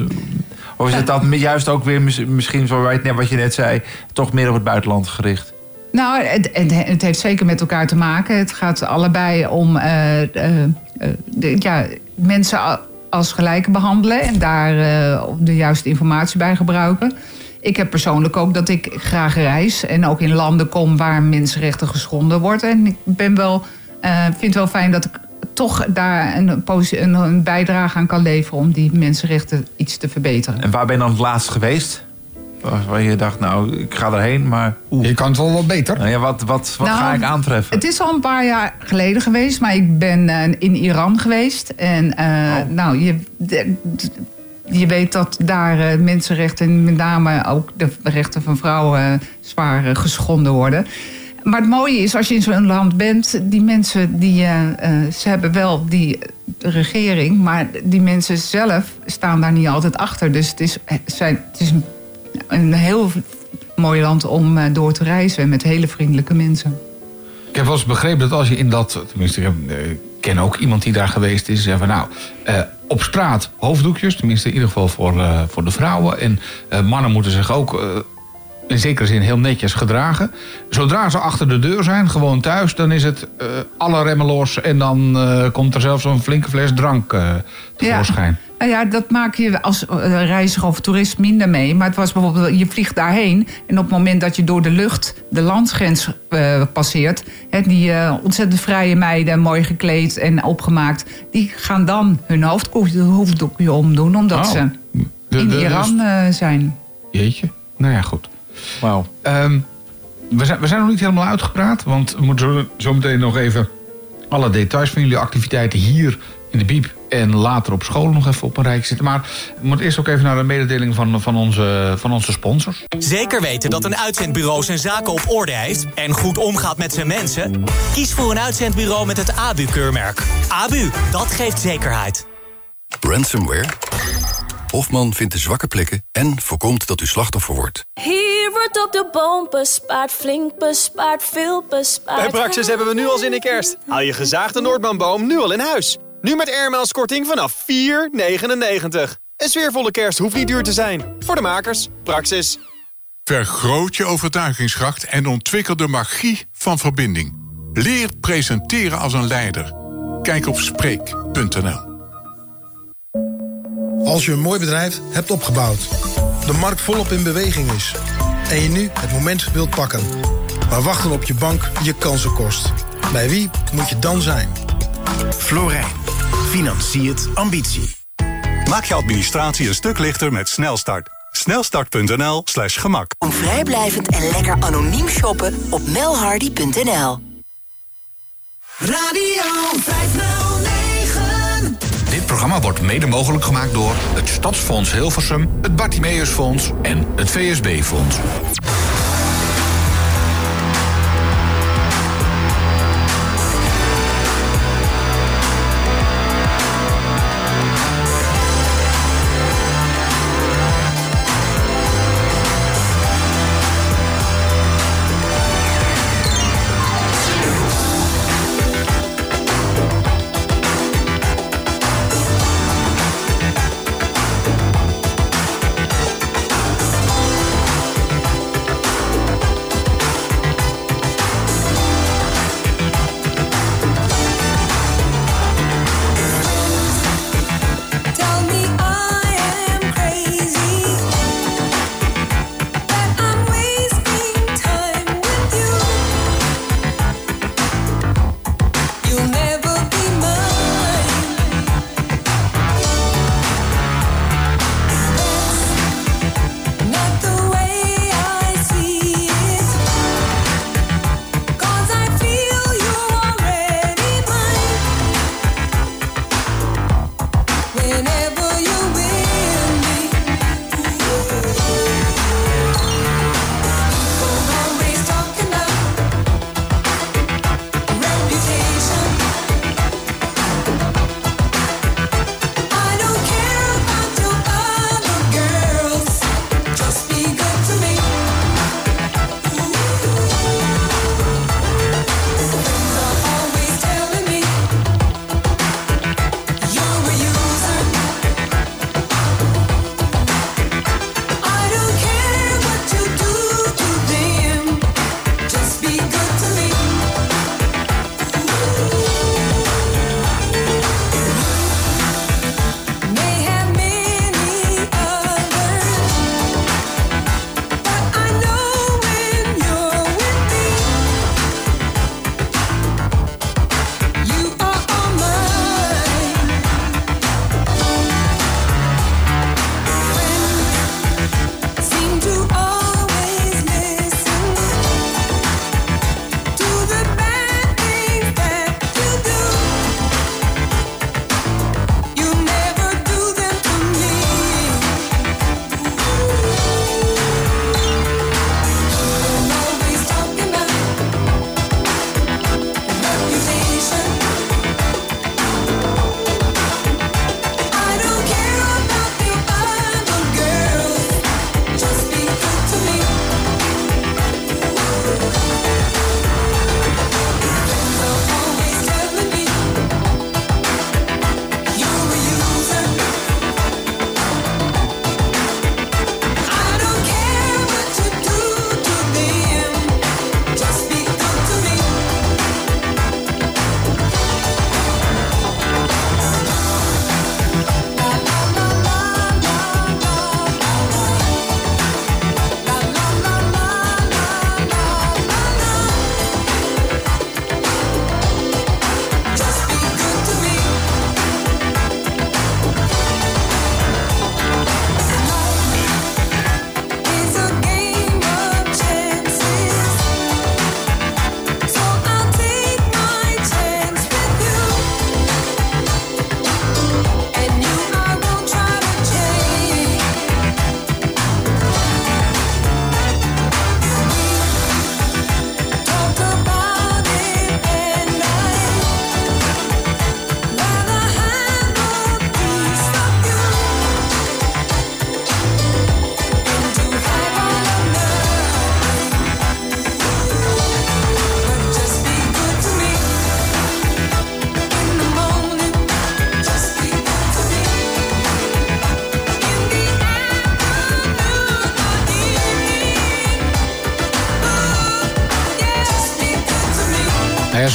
of is het dat juist ook weer mis- misschien, zoals net wat je net zei, toch meer op het buitenland gericht? Nou, het, het, heeft zeker met elkaar te maken. Het gaat allebei om eh, eh, de, ja, mensen als gelijke behandelen en daar de juiste informatie bij gebruiken. Ik heb persoonlijk ook dat ik graag reis en ook in landen kom waar mensenrechten geschonden worden. En ik ben wel, eh, vind het wel fijn dat ik toch daar een, een, een bijdrage aan kan leveren om die mensenrechten iets te verbeteren. En waar ben je dan het laatst geweest? Waar waar je dacht, nou, ik ga erheen, maar... Je kan het wel wat beter. Nou ja, wat wat, wat Nou, ga ik aantreffen? Het is al een paar jaar geleden geweest, maar ik ben eh, in Iran geweest. En eh, Oh. nou, je, de- je weet dat daar eh, mensenrechten, en met name ook de rechten van vrouwen, eh, zwaar eh, geschonden worden. Maar het mooie is, als je in zo'n land bent, die mensen, die, ze hebben wel die regering, maar die mensen zelf staan daar niet altijd achter. Dus het is, zijn, het is een, heel mooi land om door te reizen met hele vriendelijke mensen. Ik heb wel eens begrepen dat als je in dat... Tenminste, ik ken ook iemand die daar geweest is. Zei van nou, op straat hoofddoekjes. Tenminste, in ieder geval voor, eh, voor de vrouwen. En eh, mannen moeten zich ook eh, in zekere zin heel netjes gedragen. Zodra ze achter de deur zijn, gewoon thuis... dan is het alle remmen los. En dan komt er zelfs een flinke fles drank tevoorschijn. Nou ja, dat maak je als eh, reiziger of toerist minder mee. Maar het was bijvoorbeeld, je vliegt daarheen... en op het moment dat je door de lucht de landsgrens eh, passeert... Hè, die eh, ontzettend vrije meiden, mooi gekleed en opgemaakt... die gaan dan hun hoofddoekje, omdoen... omdat Oh. ze De- in de- Iran eh, zijn. Jeetje. Nou ja, goed. Wauw. Ehm, we, zijn, we zijn nog niet helemaal uitgepraat. Want we moeten zo, zo meteen nog even alle details van jullie activiteiten hier in de Biep. En later op school nog even op een rijtje zetten. Maar we moeten eerst ook even naar de mededeling van, van, onze, van onze sponsors. Zeker weten dat een uitzendbureau zijn zaken op orde heeft en goed omgaat met zijn mensen? Kies voor een uitzendbureau met het ABU-keurmerk. ABU, dat geeft zekerheid. Ransomware? Hofman vindt de zwakke plekken en voorkomt dat u slachtoffer wordt. Hier wordt op de boom bespaard, flink bespaard, veel bespaard. Bij Praxis hebben we nu al zin in kerst. Haal je gezaagde Noordmanboom nu al in huis. Nu met airmails korting vanaf 4,99. Een sfeervolle kerst hoeft niet duur te zijn. Voor de makers, Praxis. Vergroot je overtuigingskracht en ontwikkel de magie van verbinding. Leer presenteren als een leider. Kijk op Spreek.nl. Als je een mooi bedrijf hebt opgebouwd, de markt volop in beweging is en je nu het moment wilt pakken, maar wachten op je bank je kansen kost. Bij wie moet je dan zijn? Florijn. Financiert ambitie. Maak je administratie een stuk lichter met Snelstart. Snelstart.nl slash gemak. Om vrijblijvend en lekker anoniem shoppen op melhardy.nl. Radio 509. Dit programma wordt mede mogelijk gemaakt door het Stadsfonds Hilversum, het Bartimeusfonds en het VSB-fonds.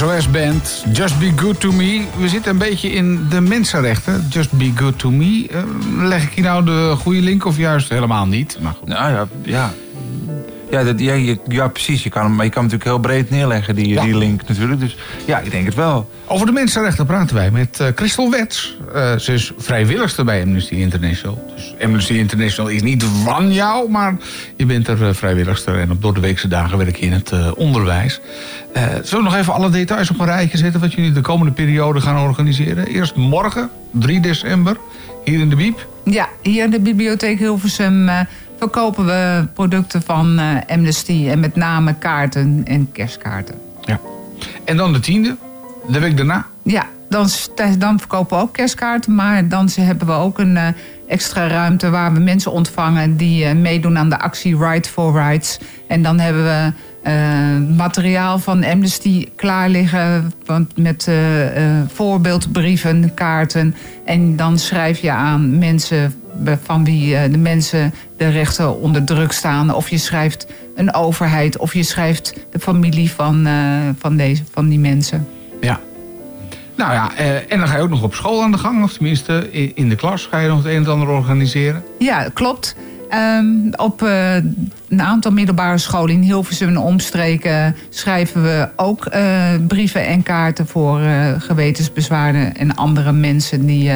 SOS Band, Just Be Good To Me. We zitten een beetje in de mensenrechten. Just Be Good To Me. Eh, leg ik hier nou de goede link of juist helemaal niet? Maar goed. Nou ja, ja. Ja, dat, ja, je- ja, precies. Je kan, hem, maar je kan hem natuurlijk heel breed neerleggen, die, die link natuurlijk. Dus ja, ik denk het wel. Over de mensenrechten praten wij met eh, Christel Wets. Eh, ze is vrijwilligster bij Amnesty International. Dus Amnesty International is niet van jou, maar je bent er eh, vrijwilligster. En op doordeweekse dagen werk je in het eh, onderwijs. Eh, zullen we nog even alle details op een rijtje zetten... wat jullie de komende periode gaan organiseren? Eerst morgen, 3 december, hier in de Biep. Ja, hier in de bibliotheek Hilversum eh, verkopen we producten van eh, Amnesty. En met name kaarten en kerstkaarten. Ja. En dan de tiende, de week daarna. Ja, dan, dan verkopen we ook kerstkaarten. Maar dan hebben we ook een eh, extra ruimte waar we mensen ontvangen... die eh, meedoen aan de actie Right for Rights. En dan hebben we materiaal van Amnesty klaar liggen... Want met voorbeeldbrieven, kaarten. En dan schrijf je aan mensen van wie eh, de mensen de rechten onder druk staan. Of je schrijft een overheid, of je schrijft de familie van, eh, van, deze, van die mensen. Ja. Nou ja, eh, en dan ga je ook nog op school aan de gang. Of tenminste, in, de klas ga je nog het een en ander organiseren. Ja, klopt. Ehm, op een aantal middelbare scholen in Hilversum en omstreken schrijven we ook brieven en kaarten voor eh, gewetensbezwaarden en andere mensen die,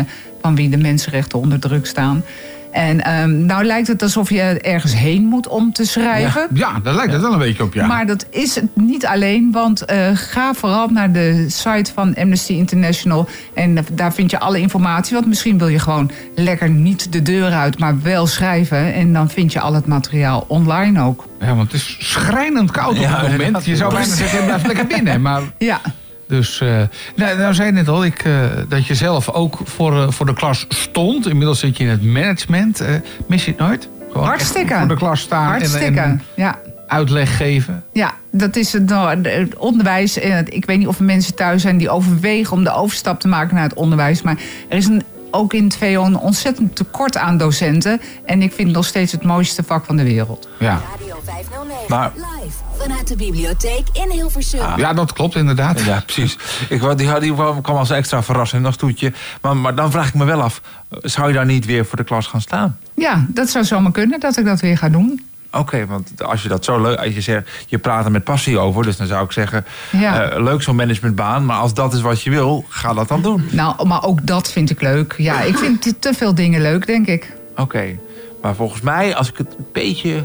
van wie de mensenrechten onder druk staan. En ehm, nou lijkt het alsof je ergens heen moet om te schrijven. Ja, ja daar lijkt het wel een beetje op, ja. Maar dat is het niet alleen, want eh, ga vooral naar de site van Amnesty International. En daar vind je alle informatie. Want misschien wil je gewoon lekker niet de deur uit, maar wel schrijven. En dan vind je al het materiaal online ook. Ja, want het is schrijnend koud op Ja, het moment. Je zou bijna zeggen, je blijft lekker binnen. Maar, Ja. Dus, eh, nou, nou zei je net al ik, eh, dat je zelf ook voor, eh, voor de klas stond. Inmiddels zit je in het management. Eh, mis je het nooit? Gewoon Hartstikke. Voor de klas staan Hartstikke, en, en ja. uitleg geven. Ja, dat is het, nou, het onderwijs. Ik weet niet of er mensen thuis zijn die overwegen om de overstap te maken naar het onderwijs. Maar er is een, ook in het VO een ontzettend tekort aan docenten. En ik vind het nog steeds het mooiste vak van de wereld. Ja. Radio 509. Maar- Live vanuit de bibliotheek in Hilversum. Ja, dat klopt inderdaad. Ja, precies. Ik, wou- die, die kwam kwam als extra verrassing als toetje. Maar, maar dan vraag ik me wel af, zou je daar niet weer voor de klas gaan staan? Ja, dat zou zomaar kunnen dat ik dat weer ga doen. Oké, want als je dat zo leuk... Als je zegt, je praat er met passie over. Dus dan zou ik zeggen, Ja. eh, leuk zo'n managementbaan. Maar als dat is wat je wil, ga dat dan doen. Nou, maar ook dat vind ik leuk. Ja, ik vind te veel dingen leuk, denk ik. Oké, maar volgens mij, als ik het een beetje...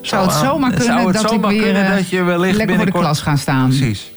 Zou het zomaar kunnen zou het dat zomaar ik weer kunnen eh, dat je wellicht lekker voor de klas ga staan. Precies.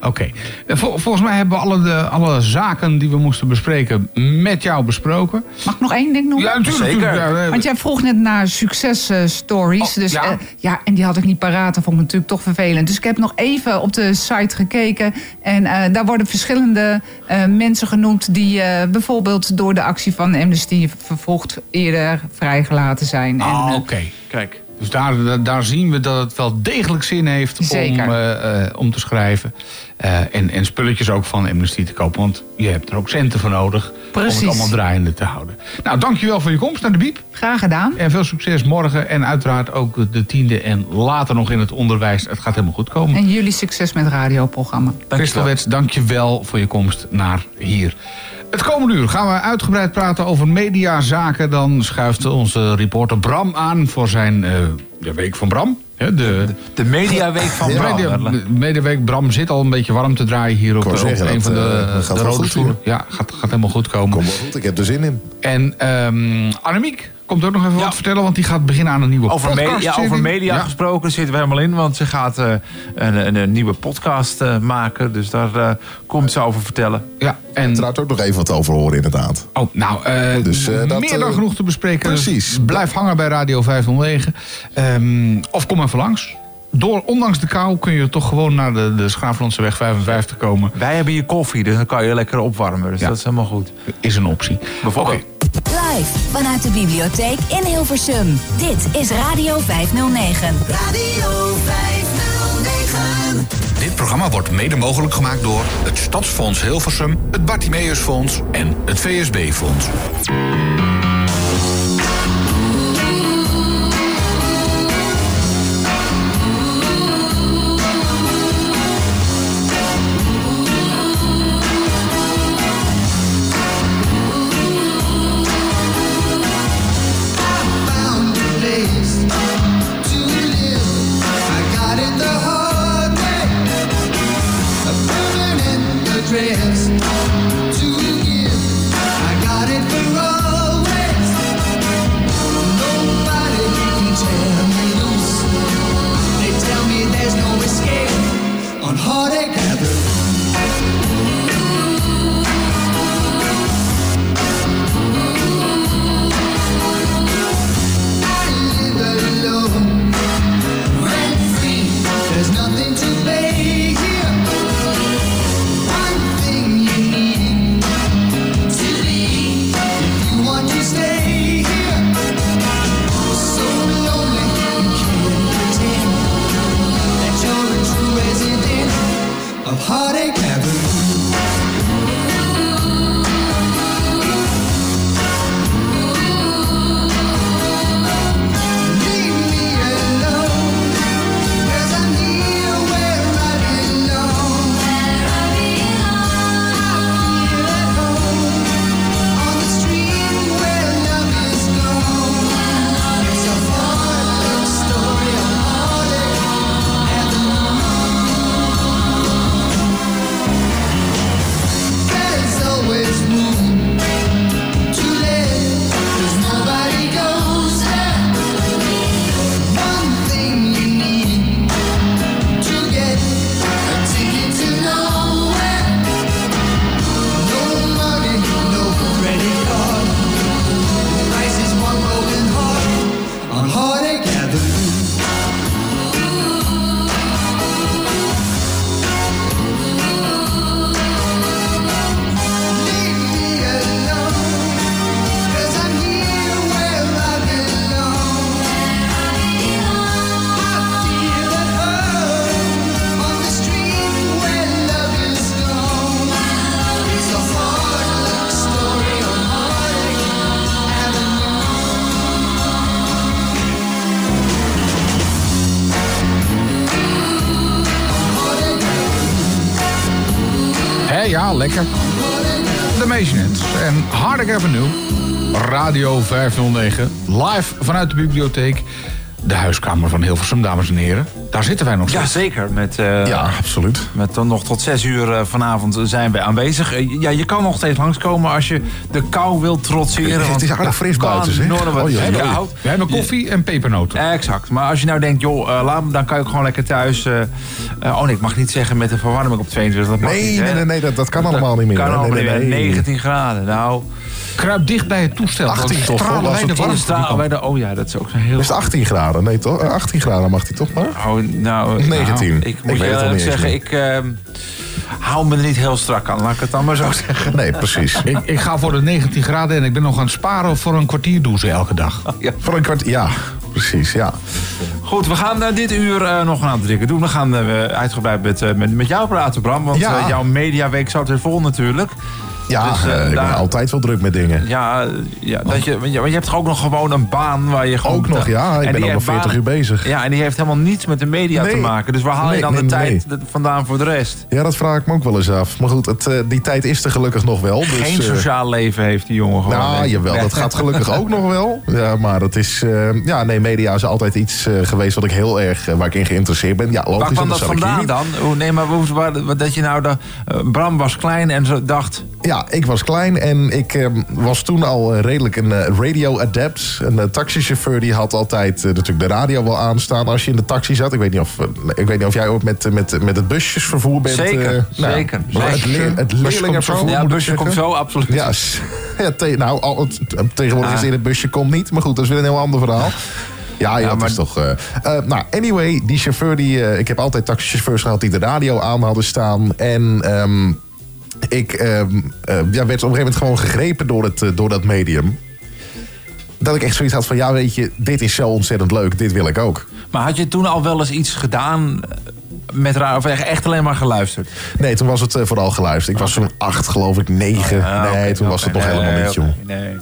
Oké. Eh, vol- volgens mij hebben we alle, de, alle zaken die we moesten bespreken met jou besproken. Mag ik nog één ding noemen? Ja, natuurlijk. Zeker. natuurlijk. Ja, eh, Want jij vroeg net naar successtories. Oh, dus ja. en die had ik niet paraat. Dat vond ik natuurlijk toch vervelend. Dus ik heb nog even op de site gekeken. En eh, daar worden verschillende eh, mensen genoemd... die eh, bijvoorbeeld door de actie van Amnesty vervolgd eerder vrijgelaten zijn. Ah, eh, oké. Kijk. Dus daar, daar- zien we dat het wel degelijk zin heeft om, eh, eh, om te schrijven. Eh, en, en spulletjes ook van Amnesty te kopen. Want je hebt er ook centen voor nodig om het allemaal draaiende te houden. Nou, dankjewel voor je komst naar de Biep. Graag gedaan. En veel succes morgen. En uiteraard ook de tiende en later nog in het onderwijs. Het gaat helemaal goed komen. En jullie succes met het radioprogramma. Christel Wets, dank je wel voor je komst naar hier. Het komende uur gaan we uitgebreid praten over mediazaken. Dan schuift onze reporter Bram aan voor zijn eh, de Week van Bram. Hè, de, De mediaweek van de Bram. media, de mediaweek Bram zit al een beetje warm te draaien hier op, zeggen, een van de, eh, de rode stoelen. Ja, gaat, gaat helemaal goed komen. Kom wel goed, ik heb er zin in. En ehm Annemiek komt ook nog even wat vertellen, want die gaat beginnen aan een nieuwe over podcast. Over media gesproken zitten we helemaal in, want ze gaat eh, een, een, een, nieuwe podcast eh, maken. Dus daar eh, komt ze over vertellen. Ja, en trouwens ook nog even wat over horen, inderdaad. Oh, nou, dus, dat, meer dan genoeg te bespreken. Precies. Blijf hangen bij Radio 509. Um, ehm, of kom even langs. Door, ondanks de kou kun je toch gewoon naar de, de Schaaflandse weg 55 komen. Wij hebben hier koffie, dus dan kan je lekker opwarmen. Dus dat is helemaal goed. Is een optie. Bijvoorbeeld. Vanuit de bibliotheek in Hilversum. Dit is Radio 509. Radio 509. Dit programma wordt mede mogelijk gemaakt door het Stadsfonds Hilversum, het Bartimeusfonds en het VSB-fonds. Lekker. De Maisonettes en Hardek Avenue. Radio 509. Live vanuit de bibliotheek. De huiskamer van Hilversum, dames en heren. Daar zitten wij nog steeds. zeker. Met, eh, Ja, absoluut. Met dan nog tot zes uur eh, vanavond zijn we aanwezig. Eh, ja, je kan nog steeds langskomen als je de kou wilt trotseren. Het is aardig fris buiten, zeg. Oh, ja, ja. We hebben koffie en pepernoten. Exact. Maar als je nou denkt, joh, laat me, dan kan ook gewoon lekker thuis. Eh, eh, oh nee, ik mag niet zeggen met een verwarming op 22. Dat mag Nee, niet, nee, nee, nee, dat, dat kan allemaal niet meer. Kan allemaal nee, niet meer. nee. 19 graden. Nou, Kruip dicht bij het toestel. 18 want toch, stralen wij de warmte bij oh ja, dat is ook zo heel... Is het 18 graden? Nee toch? Eh, 18 graden mag die toch maar? Oh, nou, 19. nou, ik Ik moet weet je eerlijk zeggen, ik ehm, hou me er niet heel strak aan. Laat ik het dan maar zo zeggen. Nee, precies. Ik, ik ga voor de 19 graden en ik ben nog aan het sparen voor een kwartierdouche elke dag. Voor een kwart, ja, precies, ja. Goed, we gaan eh, dit uur eh, nog een aantal dingen doen. We gaan eh, uitgebreid met, met, met jou praten, Bram. Want Ja. jouw mediaweek zat weer vol natuurlijk. Ja, Dus, eh, eh, ik ben altijd wel druk met dingen. Ja, eh, ja, dat je, want je, hebt toch ook nog gewoon een baan waar je gewoon... Ook nog, ja. Ik En ben al nog heeft 40 banen- uur bezig. Ja, en die heeft helemaal niets met de media te maken. Dus waar haal je dan nee, de tijd vandaan voor de rest? Ja, dat vraag ik me ook wel eens af. Maar goed, het, die tijd is er gelukkig nog wel. Dus, Geen sociaal leven heeft die jongen gewoon. Nou, jawel, dat gaat gelukkig ook nog wel. Ja, maar het is... ja, nee, media is altijd iets geweest wat ik heel erg... waar ik in geïnteresseerd ben. Ja, logisch. Waar kwam dat vandaan dan? Nee, maar hoe, waar, dat je nou... De, Bram was klein en zo dacht... Ja, ik was klein en ik eh, was toen al eh, redelijk een eh, radio adept. Een eh, taxichauffeur die had altijd natuurlijk de radio wel aanstaan als je in de taxi zat. Ik weet niet of, ik weet niet of jij ook met, met, met het busjesvervoer bent. Zeker, nou, zeker. Het, leer, het Busje komt leerlingenvervoer zo. Ja, ik busje komt zo, absoluut. Ja, ja te- nou, al, het- tegenwoordig Ah. is het in het busje komt niet. Maar goed, dat is weer een heel ander verhaal. Ja, ja, dat is toch... nou, anyway, die chauffeur die... ik heb altijd taxichauffeurs gehad die de radio aan hadden staan. En ehm, ik ehm, eh, ja, werd op een gegeven moment gewoon gegrepen door, het, eh, door dat medium. Dat ik echt zoiets had van, ja weet je, dit is zo ontzettend leuk. Dit wil ik ook. Maar had je toen al wel eens iets gedaan eh, met radio? Of echt alleen maar geluisterd? Nee, toen was het vooral geluisterd. Ik was zo'n acht, geloof ik, negen. Ah, nee, toen was het nog nee, helemaal nee, niet, joh. Nee.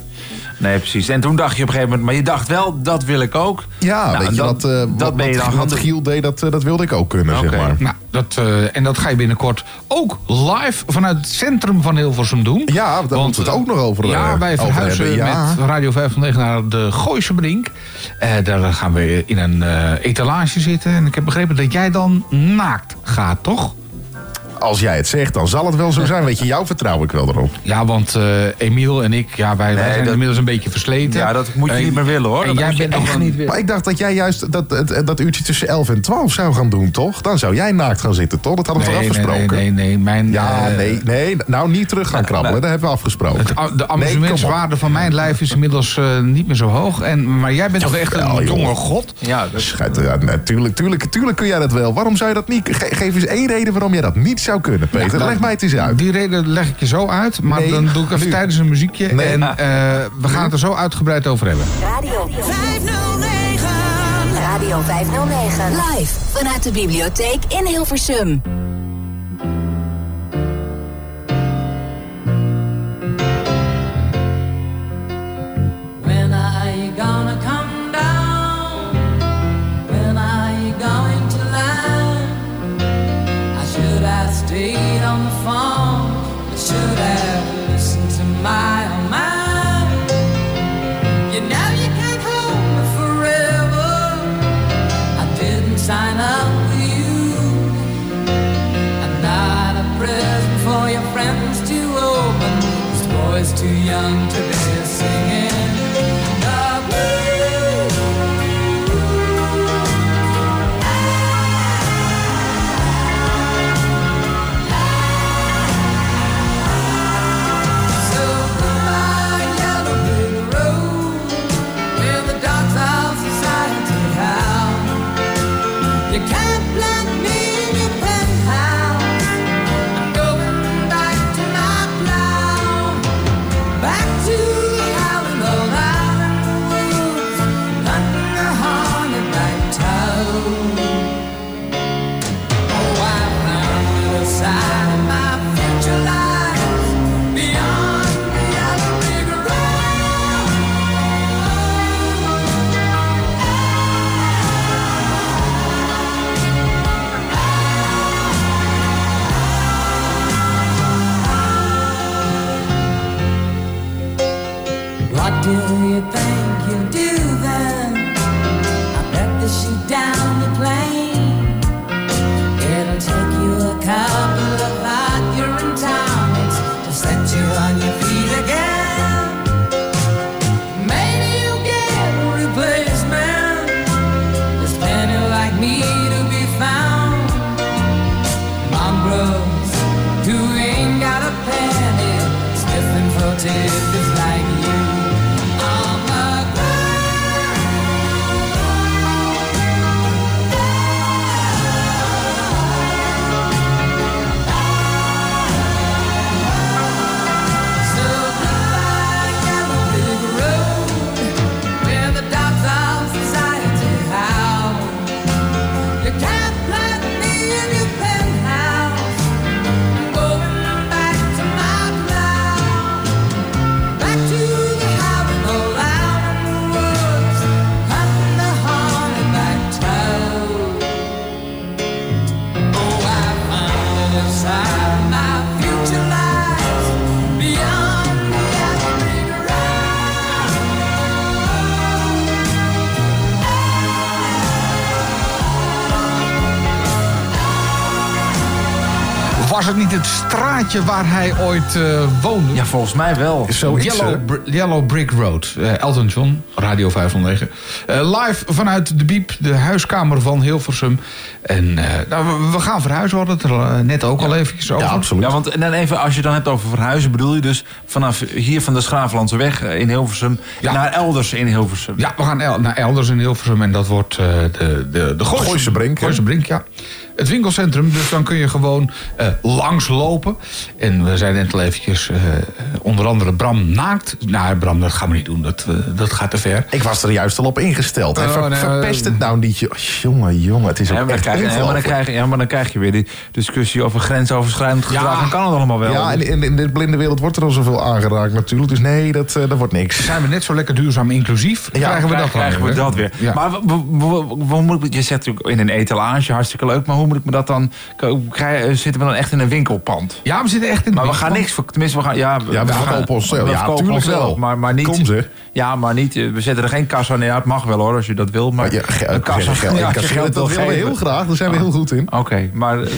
Nee, precies. En toen dacht je op een gegeven moment... Maar je dacht wel, dat wil ik ook. Ja, Nou, weet je, dat, wat, eh, dat wat, ben je wat, dan wat gaan Giel deed, dat, eh, dat wilde ik ook kunnen, zeg maar. Nou, dat, eh, en dat ga je binnenkort ook live vanuit het centrum van Hilversum doen. Ja, daar moeten we het ook nog over, Ja, wij verhuizen hebben, ja. met Radio 509 naar de Gooise Brink. Eh, daar gaan we in een etalage zitten. En ik heb begrepen dat jij dan naakt gaat, toch? Als jij het zegt, dan zal het wel zo zijn. Weet je, jou vertrouw ik wel erop. Ja, want eh, Emiel en ik, ja, wij, wij Nee, zijn dat- inmiddels een beetje versleten. Ja, dat moet je En- niet meer willen hoor. En Dat jij moet je bent echt niet willen. Maar ik dacht dat jij juist dat, dat, dat uurtje tussen 11 en 12 zou gaan doen, toch? Dan zou jij naakt gaan zitten, toch? Dat hadden we Nee, toch nee, afgesproken? nee, nee, nee, mijn, Ja, eh, nee, nee. Nou, niet terug gaan krabbelen. Dat hebben we afgesproken. Het, a- de amusementswaarde van mijn lijf is inmiddels eh, niet meer zo hoog. En, maar jij bent toch echt een joh. jonge god? Ja, dat Schijt, ja, natuurlijk, tuurlijk, tuurlijk kun jij dat wel. Waarom zou je dat niet? Ge- geef eens één reden waarom jij dat niet zou kunnen, Peter. nou, Leg mij het eens uit. Die reden leg ik je zo uit. Maar Nee, dan doe ik even nu. tijdens een muziekje. Nee. En eh, we gaan het er zo uitgebreid over hebben. Radio 509. Radio 509. Live vanuit de bibliotheek in Hilversum. On the phone. I should have listened to my own mind. You know you can't hold me forever. I didn't sign up for you. I'm not a present for your friends to open. This boy's too young Was het niet het straatje waar hij ooit eh, woonde? Ja, volgens mij wel. Zo is Yellow. Br- Yellow Brick Road. Eh, Elton John, Radio 509. Eh, live vanuit de Biep, de huiskamer van Hilversum. En eh, nou, we, we gaan verhuizen, we hadden het er net ook al eventjes over. Ja, absoluut. Ja, want en dan even, als je dan hebt over verhuizen, bedoel je dus vanaf hier van de Schraaflandse weg in Hilversum Ja. naar elders in Hilversum. Ja, we gaan el- naar elders in Hilversum en dat wordt eh, de, de, de Gooise, Brink? Gooise Brink, ja. Het winkelcentrum, dus dan kun je gewoon eh langslopen. En we zijn net al eventjes, eh, onder andere Bram naakt. Nou, Bram, dat gaan we niet doen, dat, eh, dat gaat te ver. Ik was er juist al op ingesteld. hè. Oh, Ver- nee, verpest eh, het nou niet. Jongen, jongen, het is ook Ja, maar, dan echt krijg je, ja, maar dan krijg je, ja, maar dan krijg je weer die discussie over grensoverschrijdend gedrag. En kan het allemaal wel. Ja, en in, in de blinde wereld wordt er al zoveel aangeraakt natuurlijk. Dus nee, dat, eh, dat wordt niks. Zijn we net zo lekker duurzaam inclusief? krijgen we dat dan krijgen we dat weer. Ja. Maar we, we, we- we moeten- je zegt natuurlijk in een etalage, hartstikke leuk. Maar hoe hoe moet ik me dat dan... Krijgen, zitten we dan echt in een winkelpand? Ja, we zitten echt in een Maar we gaan niks... ver- Tenminste, we gaan... Ja, Ja, we verkopen onszelf. we Ja, verkopen tuurlijk onszelf, wel. Maar, maar niet... Kom zeg. Ja, maar niet... eh, We zetten er geen kassa neer. Ja, het mag wel hoor, als je dat wil. Maar Ja, een kassa... ge- ge- ja, je kasseren, geld dat wil willen we heel graag. Daar zijn we heel goed in. Oké, maar eh,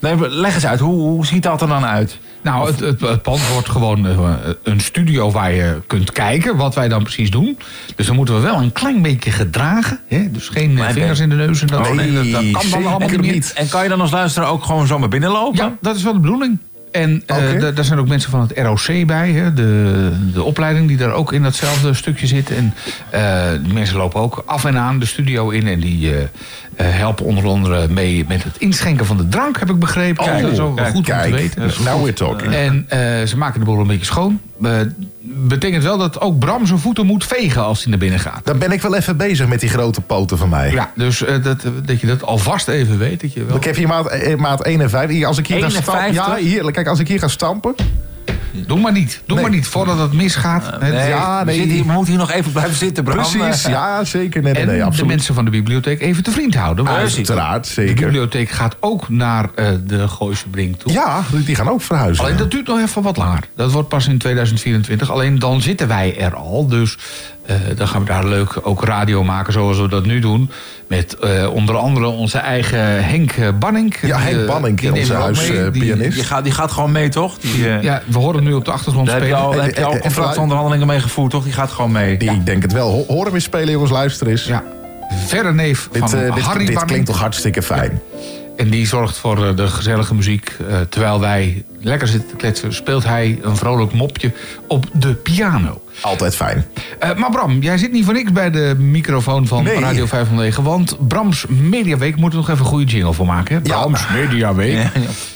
nee, leg eens uit. Hoe, hoe ziet dat er dan uit? Nou, het, het, het pand wordt gewoon eh, een studio waar je kunt kijken wat wij dan precies doen. Dus dan moeten we wel een klein beetje gedragen. Hè? Dus geen eh, vingers in de neus en dat. Nee, dat, dat kan dan allemaal niet. Niet. En kan je dan als luisteraar ook gewoon zomaar binnenlopen? Ja, dat is wel de bedoeling. En eh, daar zijn ook mensen van het ROC bij, hè, de, de opleiding die daar ook in datzelfde stukje zit. En eh, die mensen lopen ook af en aan de studio in en die eh, eh, helpen onder andere mee met het inschenken van de drank, heb ik begrepen. Oh, dat is ook wel kijk, goed om te weten. Now we're talking. En eh, ze maken de boel een beetje schoon. Eh, betekent wel dat ook Bram zijn voeten moet vegen als hij naar binnen gaat. Dan ben ik wel even bezig met die grote poten van mij. Ja, dus eh, dat, dat je dat alvast even weet. Dat je wel... Ik heb hier maat, eh, maat 51. Als ik hier ga stampen, 51? ja, hier, kijk, als ik hier ga stampen. Doe maar niet. Doe Nee. maar niet voordat het misgaat. Hè, Nee, Ja, nee. zitten hier, we moeten hier nog even blijven zitten, Bram. Precies, Eh, ja, zeker. Nee, nee, en nee, de absoluut. mensen van de bibliotheek even te vriend houden. Uiteraard, de zeker. bibliotheek gaat ook naar eh, de Gooise Brink toe. Ja, die gaan ook verhuizen. Alleen dat duurt nog even wat langer. Dat wordt pas in 2024. Alleen dan zitten wij er al. Dus eh, dan gaan we daar leuk ook radio maken zoals we dat nu doen. Met eh, onder andere onze eigen Henk eh, Banning. Ja, Henk Die, eh, Banning, die onze we huispianist. Die gaat, die gaat gewoon mee, toch? Die, eh, Ja, we horen hem nu op de achtergrond daar heb je spelen. al, daar heb je al En- en- en- contractonderhandelingen mee gevoerd, toch? Die gaat gewoon mee. Die, Ik denk het wel. Ho- Hoor hem eens spelen, jongens. Luister eens. Ja, verre neef Dit, van eh, dit, Harry dit Banning. klinkt toch hartstikke fijn. En die zorgt voor eh, de gezellige muziek. Eh, terwijl wij lekker zitten te kletsen, speelt hij een vrolijk mopje op de piano. Altijd fijn. Eh, maar Bram, jij zit niet voor niks bij de microfoon van Nee. Radio 509. Want Brams Mediaweek moet er nog even een goede jingle voor maken. Hè? Ja. Brams Mediaweek.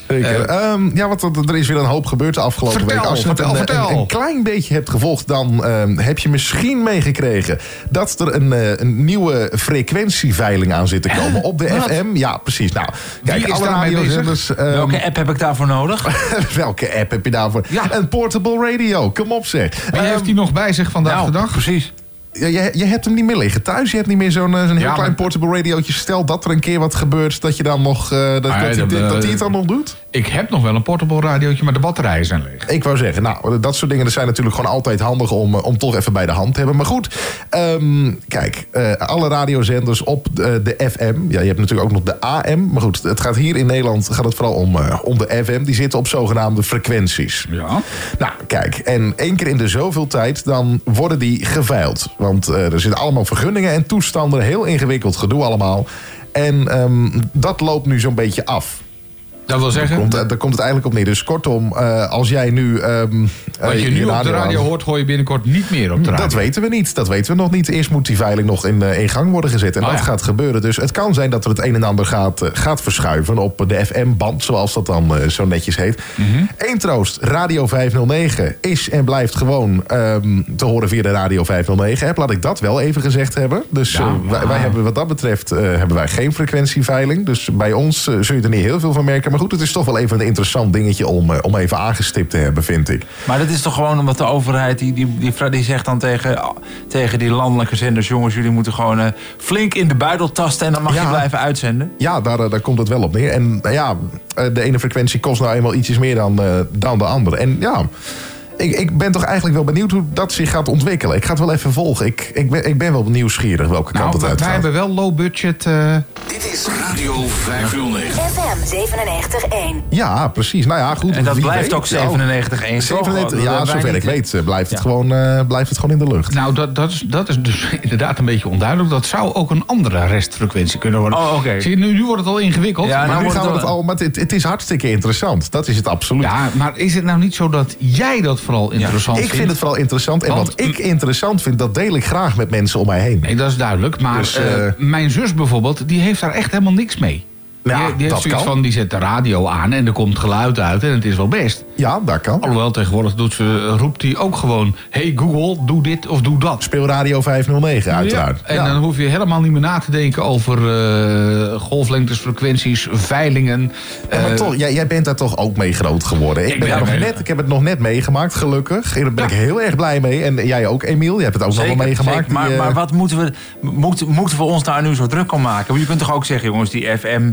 Zeker. Ehm, ja, want er- er is weer een hoop gebeurd de afgelopen Vertel, week. Als je het vertel, een, vertel. een, een klein beetje hebt gevolgd, dan ehm, heb je misschien meegekregen dat er een, eh, een nieuwe frequentieveiling aan zit te komen op de Wat? FM. Ja, precies. Nou, kijk, is alle radiozenders. ehm, Welke app heb ik daarvoor nodig? welke app heb je daarvoor? Ja. Een portable radio. Kom op zeg. Wie heeft die nog bij zich vandaag Nou, de dag? precies. Ja, je, je hebt hem niet meer liggen thuis. Je hebt niet meer zo'n eh, zo'n heel Ja, klein maar- portable radiootje. Stel dat er een keer wat gebeurt, dat je dan nog. eh, dat, Ah, ja, dat, dat, dat, eh, dat hij het dan nog doet. Ik heb nog wel een portable radiootje, maar de batterijen zijn leeg. Ik wou zeggen, nou, dat soort dingen dat zijn natuurlijk gewoon altijd handig om, eh, om toch even bij de hand te hebben. Maar goed, ehm, kijk, eh, alle radiozenders op de, de FM. Ja, je hebt natuurlijk ook nog de AM. Maar goed, het gaat hier in Nederland gaat het vooral om, eh, om de FM. Die zitten op zogenaamde frequenties. Ja. Nou, kijk, en één keer in de zoveel tijd, dan worden die geveild. Want eh, er zitten allemaal vergunningen en toestanden. Heel ingewikkeld gedoe allemaal. En ehm, dat loopt nu zo'n beetje af. Dat wil zeggen, Komt, daar komt het eigenlijk op neer. Dus kortom, eh, als jij nu... ehm, wat eh, je nu op de radio aan- hoort, hoor je binnenkort niet meer op de radio. dat weten we niet. Dat weten we nog niet. Eerst moet die veiling nog in, eh, in gang worden gezet. En Oh, dat ja. gaat gebeuren. Dus het kan zijn dat er het een en ander gaat, eh, gaat verschuiven op de FM-band, zoals dat dan eh, zo netjes heet. Mhm. Eén troost, Radio 509 is en blijft gewoon ehm, te horen via de Radio 509-app. Laat ik dat wel even gezegd hebben. Dus Ja, eh, wij, hebben wat dat betreft eh, hebben wij geen frequentieveiling. Dus bij ons eh, zul je er niet heel veel van merken. Maar goed, het is toch wel even een interessant dingetje om, eh, om even aangestipt te hebben, vind ik. Maar dat is toch gewoon omdat de overheid, die, die, die, die zegt dan tegen, tegen die landelijke zenders... jongens, jullie moeten gewoon eh, flink in de buidel tasten... en dan mag Ja. je blijven uitzenden. Ja, daar, eh, daar komt het wel op neer. En ja, de ene frequentie kost nou eenmaal ietsjes meer dan, dan de andere. En ja, ik, ik ben toch eigenlijk wel benieuwd hoe dat zich gaat ontwikkelen. Ik ga het wel even volgen. Ik, ik, ben, ik ben wel nieuwsgierig welke kant Nou, het wij uitgaat. hebben wel low budget. eh, Dit is Radio 509. FM 97.1. Ja, precies. Nou ja, goed. En dat blijft weet. ook 97 1 97, ja, zover ik weet eh, blijft het, gewoon, eh, blijft het gewoon in de lucht. Nou, dat, dat, is, dat is dus inderdaad een beetje onduidelijk. Dat zou ook een andere restfrequentie kunnen worden. Oh, oké. Zie je, nu, nu wordt het al ingewikkeld. Ja, maar nou nu wordt gaan we het het al, maar het, het is hartstikke interessant. Dat is het absoluut. Ja, maar is het nou niet zo dat jij dat vooral interessant ik vindt? vind het vooral interessant. En Want- wat ik interessant vind, dat deel ik graag met mensen om mij heen. Nee, dat is duidelijk. Maar Dus, eh, eh, mijn zus bijvoorbeeld, die heeft daar echt helemaal niks mee. Ja, die, die heeft dat zoiets kan. van, die zet de radio aan en er komt geluid uit en het is wel best. Ja, dat kan. Alhoewel, tegenwoordig doet ze, roept hij ook gewoon... Hey Google, doe dit of doe dat. Speel Radio 509 uiteraard. Ja, en Ja. dan hoef je helemaal niet meer na te denken over eh, golflengtes, frequenties, veilingen. Ja, maar Eh, toch, jij, jij bent daar toch ook mee groot geworden. Ik, Ik ben daar nog net, ik heb het nog net meegemaakt, gelukkig. Daar ben ik heel erg blij mee. En jij ook, Emiel. Je hebt het ook nog wel meegemaakt. zeker. Maar, Die, eh, maar wat moeten we, moet, moeten we ons daar nu zo druk om maken? Want je kunt toch ook zeggen, jongens, die FM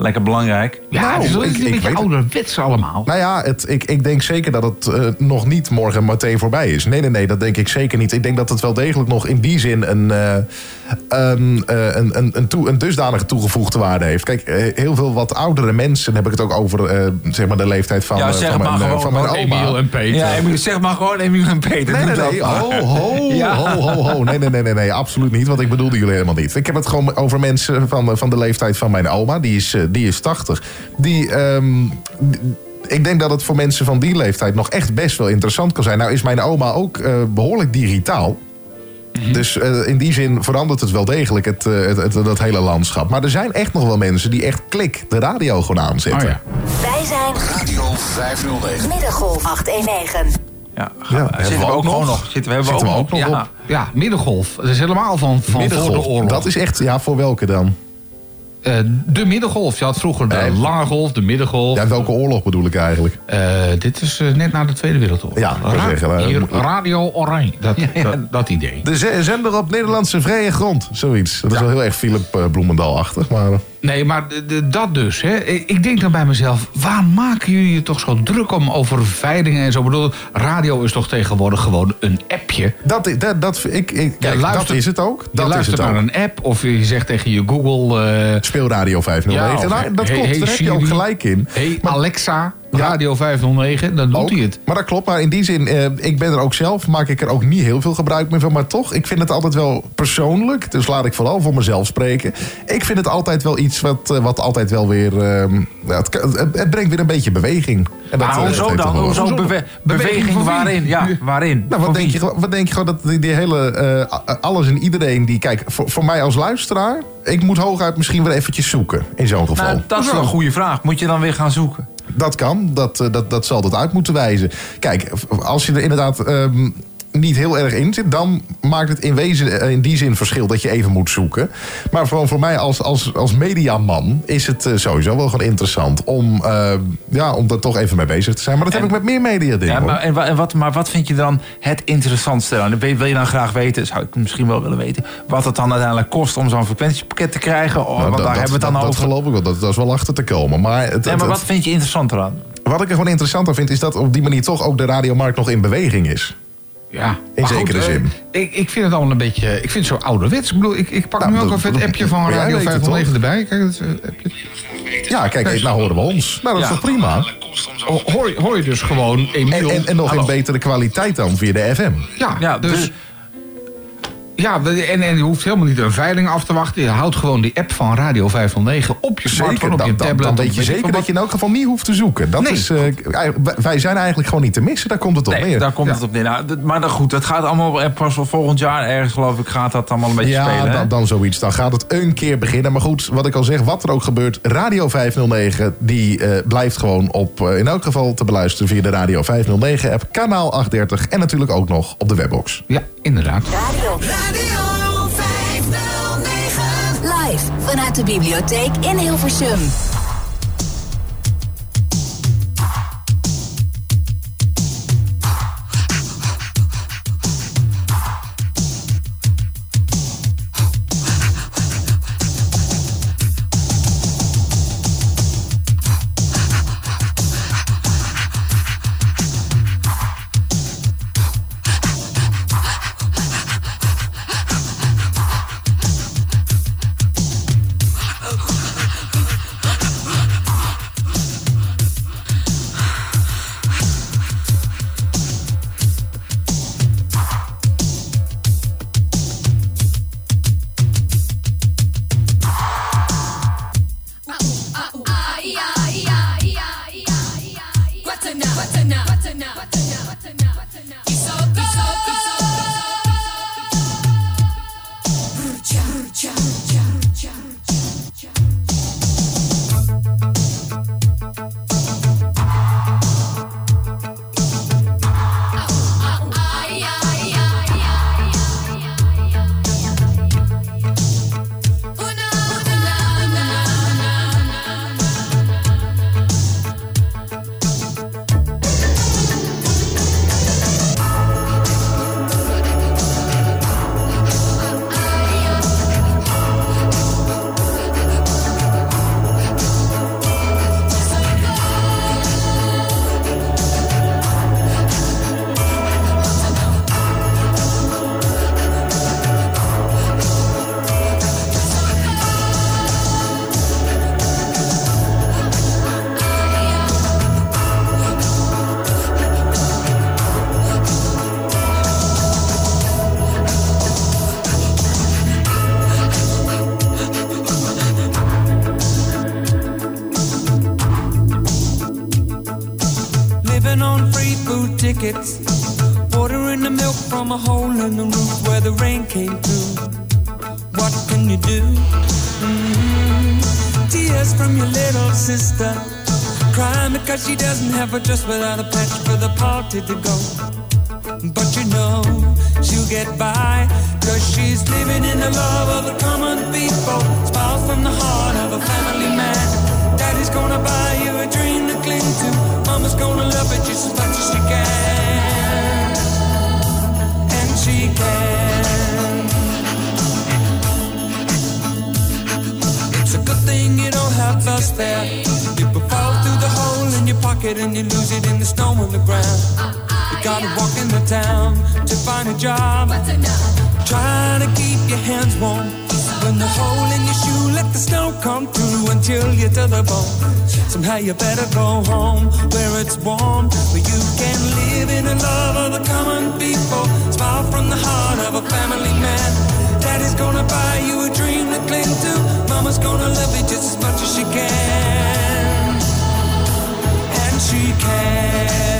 lekker belangrijk. Ja, het is een beetje ouderwets allemaal. Nou ja, het, ik, ik denk zeker dat het eh, nog niet morgen meteen voorbij is. Nee, nee, nee, dat denk ik zeker niet. Ik denk dat het wel degelijk nog in die zin een, eh, een, eh, een, een, een, toe- een dusdanige toegevoegde waarde heeft. Kijk, heel veel wat oudere mensen, dan heb ik het ook over eh, zeg maar de leeftijd van, ja, zeg van, maar mijn, gewoon, van mijn oma. Emiel en Peter. Ja, Emiel, zeg maar gewoon Emiel en Peter. Nee, nee, nee. Ho, ho, Ja. ho, ho, ho. Nee, nee, nee, nee, nee, absoluut niet. Want ik bedoelde jullie helemaal niet. Ik heb het gewoon over mensen van, van de leeftijd van mijn oma. Die is, die is 80. Die... ehm, d- ik denk dat het voor mensen van die leeftijd nog echt best wel interessant kan zijn. Nou is mijn oma ook eh, behoorlijk digitaal. Dus eh, in die zin verandert het wel degelijk, het, eh, het, het- dat hele landschap. Maar er zijn echt nog wel mensen die echt klik de radio gewoon aanzetten. Oh ja. Wij zijn Radio 509. Middengolf 819. Ja, Ja, zitten we ook gewoon nog. Zitten we, hebben we Zitten we ook ook nog ja. op. Ja, middengolf. Dat is helemaal van, van voor de oorlog. dat is echt, ja, voor welke dan? Eh, de middengolf. Je had vroeger de lange golf, de middengolf. Ja, welke oorlog bedoel ik eigenlijk? Eh, dit is eh, net na de Tweede Wereldoorlog. Ja, Ra- zeggen, hier, Radio Oranje. Dat, dat, dat idee. De ze- zender op Nederlandse vrije grond, zoiets. Dat is wel heel erg Philip Bloemendal-achtig, maar... Nee, maar dat dus. Hè. Ik denk dan bij mezelf, waar maken jullie je toch zo druk om over veilingen en zo? Ik bedoel, radio is toch tegenwoordig gewoon een appje? Dat, dat, dat, ik, ik, kijk, Je luistert- dat is het ook. Je Dat is het naar ook. een app of je zegt tegen je Google... eh, Speelradio 509. Ja, of, nou, dat hey- klopt, hey daar heb je ook gelijk in. hey Maar- Alexa, Radio 509, dan doet Ook. hij het. Maar dat klopt, maar in die zin, eh, ik ben er ook zelf, maak ik er ook niet heel veel gebruik meer van. Maar toch, ik vind het altijd wel persoonlijk, dus laat ik vooral voor mezelf spreken. Ik vind het altijd wel iets wat, eh, wat altijd wel weer, ehm, ja, het, het, het brengt weer een beetje beweging. En Maar eh, hoezo dan? Hoezo bewe- beweging waarin? Ja, waarin? Nou, wat denk, wie? je, gewoon- wat denk je gewoon dat die, die hele, eh, alles en iedereen die... Kijk, voor, voor mij als luisteraar, ik moet hooguit misschien weer eventjes zoeken in zo'n geval. Nou, dat is wel een goede vraag. Moet je dan weer gaan zoeken? Dat kan, dat, eh, dat, dat zal het uit moeten wijzen. Kijk, als je er inderdaad ehm, niet heel erg in zit... dan maakt het in wezen eh, in die zin verschil dat je even moet zoeken. Maar gewoon voor mij als, als, als mediaman is het eh, sowieso wel gewoon interessant... Om, eh, ja, om daar toch even mee bezig te zijn. Maar dat heb ik met meer media dingen. Ja, maar, en, wa- en wat, maar wat vind je dan het interessantste aan? Wil je dan graag weten, zou ik misschien wel willen weten... wat het dan uiteindelijk kost om zo'n frequentiepakket te krijgen? Oh, want daar hebben we het dan dat, over. Dat geloof ik wel, dat, dat is wel achter te komen. Maar, het, Nee, maar het- wat vind je interessant eraan? wat ik er gewoon interessant aan vind... is dat op die manier toch ook de radiomarkt nog in beweging is. Ja, In maar zekere eh, zin. ik, ik vind het allemaal een beetje... Ik vind het zo ouderwets. Ik bedoel, ik, ik pak Nou, nu ook even het appje van maar Radio weet het 509 toch? erbij. Kijk, eh, appje. Ja, kijk, nou horen we ons. Nou, dat is toch prima? Oh, Hoor, je- hoor je dus gewoon En, Emiel... en, en nog Hallo. in betere kwaliteit dan via de FM. Ja, Ja, dus... dus- Ja, en, en je hoeft helemaal niet een veiling af te wachten. Je houdt gewoon die app van Radio 509 op je smartphone, Zeker, op dan, je dan, tablet. dan weet je zeker dat je in elk geval niet hoeft te zoeken. Dat Nee. is, eh, wij- wij zijn eigenlijk gewoon niet te missen, daar komt het op Nee, neer. daar komt Ja. het op neer. Nou, dat- maar dan goed, het gaat allemaal eh, pas wel volgend jaar ergens, geloof ik, gaat dat allemaal een beetje ja, spelen. hè? dan, dan zoiets. Dan gaat het een keer beginnen. Maar goed, wat ik al zeg, wat er ook gebeurt. Radio 509, die eh, blijft gewoon op, eh, in elk geval te beluisteren via de Radio 509 app, kanaal 830 en natuurlijk ook nog op de webbox. Ja, inderdaad. Radio. Radio 509. Live vanuit de bibliotheek in Hilversum. To find a job. Trying to keep your hands warm. When the hole in your shoe, let the snow come through until chill you to the bone. Somehow you better go home where it's warm, where you can live in the love of the common people. Smile from the heart of a family man. Daddy's gonna buy you a dream to cling to. Mama's gonna love you just as much as she can. And she can.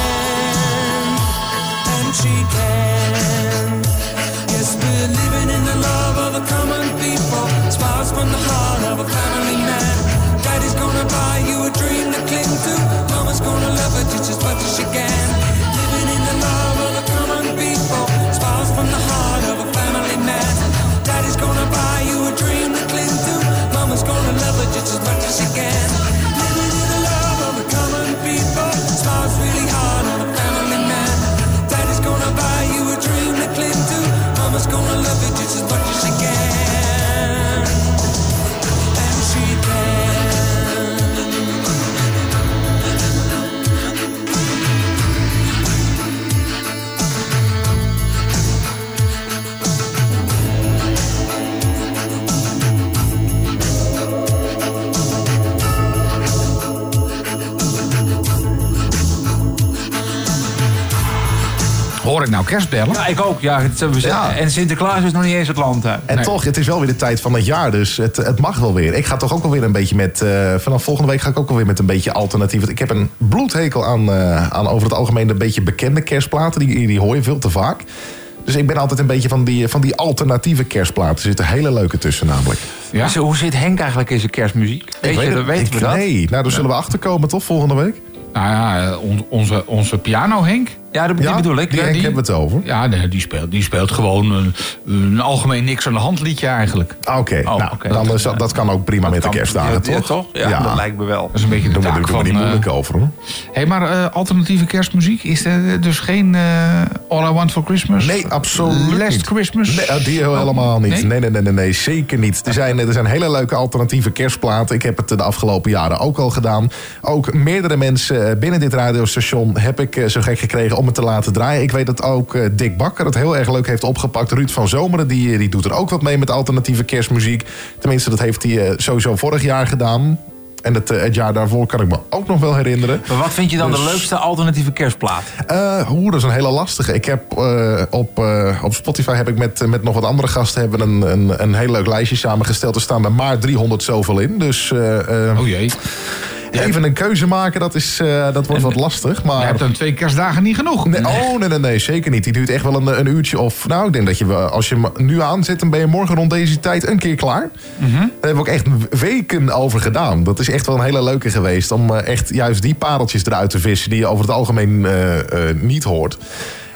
She can. Yes, we're living in the love of the common people. Smiles from the heart of a family man. Daddy's gonna buy you a dream to cling to. Mama's gonna love it just as much as she can. Living in the love of the common people. Smiles from the heart of a family man. Daddy's gonna buy you a dream to cling to. Mama's gonna love it just as much as she can. Hoor ik nou kerstbellen? Ja, ik ook. Ja, het- we zijn- Ja. En Sinterklaas is nog niet eens het land uit. En toch, het is wel weer de tijd van het jaar, dus het, het mag wel weer. Ik ga toch ook alweer een beetje met... eh, vanaf volgende week ga ik ook alweer met een beetje alternatief. Want ik heb een bloedhekel aan, eh, aan over het algemeen een beetje bekende kerstplaten. Die, die hoor je veel te vaak. Dus ik ben altijd een beetje van die, van die alternatieve kerstplaten. Er zitten hele leuke tussen namelijk. Ja? Hoe zit Henk eigenlijk in zijn kerstmuziek? Weet je, het- dat weten ik- we dat? Nee, nou daar zullen we achterkomen toch volgende week? Nou ja, on- onze, onze piano Henk. Ja, dat Ja, bedoel ik. die hebben we het over. Ja, nee, die, speelt, die speelt gewoon een, een algemeen niks aan de hand liedje eigenlijk. Ah, Oké, nou, dan is dat, dat kan ook prima met de kerstdagen, toch? ja, toch? Ja, dat lijkt me wel. Dat is een beetje de taak doen we van... niet eh, moeilijk over hoor. Hé, maar eh, alternatieve kerstmuziek, is er dus geen eh, All I Want For Christmas? Nee, absoluut Last niet. Christmas? Nee, eh, die helemaal niet. Nee? Nee, nee, nee, nee, nee, zeker niet. Er zijn, er zijn hele leuke alternatieve kerstplaten. Ik heb het de afgelopen jaren ook al gedaan. Ook meerdere mensen eh, binnen dit radiostation heb ik eh, zo gek gekregen om het te laten draaien. Ik weet dat ook eh, Dick Bakker het heel erg leuk heeft opgepakt. Ruud van Zomeren, die, die doet er ook wat mee met alternatieve kerstmuziek. Tenminste, dat heeft hij eh, sowieso vorig jaar gedaan. En het, eh, het jaar daarvoor kan ik me ook nog wel herinneren. Maar wat vind je dan de Dus- leukste alternatieve kerstplaat? eh Oeh, dat is een hele lastige. Ik heb eh, op, eh, op Spotify heb ik met, met nog wat andere gasten hebben een, een, een heel leuk lijstje samengesteld. Er staan er maar 300 zoveel in. Dus eh, Oh jee. Even een keuze maken, dat, is, eh, dat wordt wat lastig. Maar... Je hebt dan twee kerstdagen niet genoeg. Nee, oh, nee, nee, nee, zeker niet. Die duurt echt wel een, een uurtje of... Nou, ik denk dat je, als je hem nu aanzet... dan ben je morgen rond deze tijd een keer klaar. Mhm. Daar hebben we ook echt weken over gedaan. Dat is echt wel een hele leuke geweest... om eh, echt juist die pareltjes eruit te vissen... die je over het algemeen eh, niet hoort.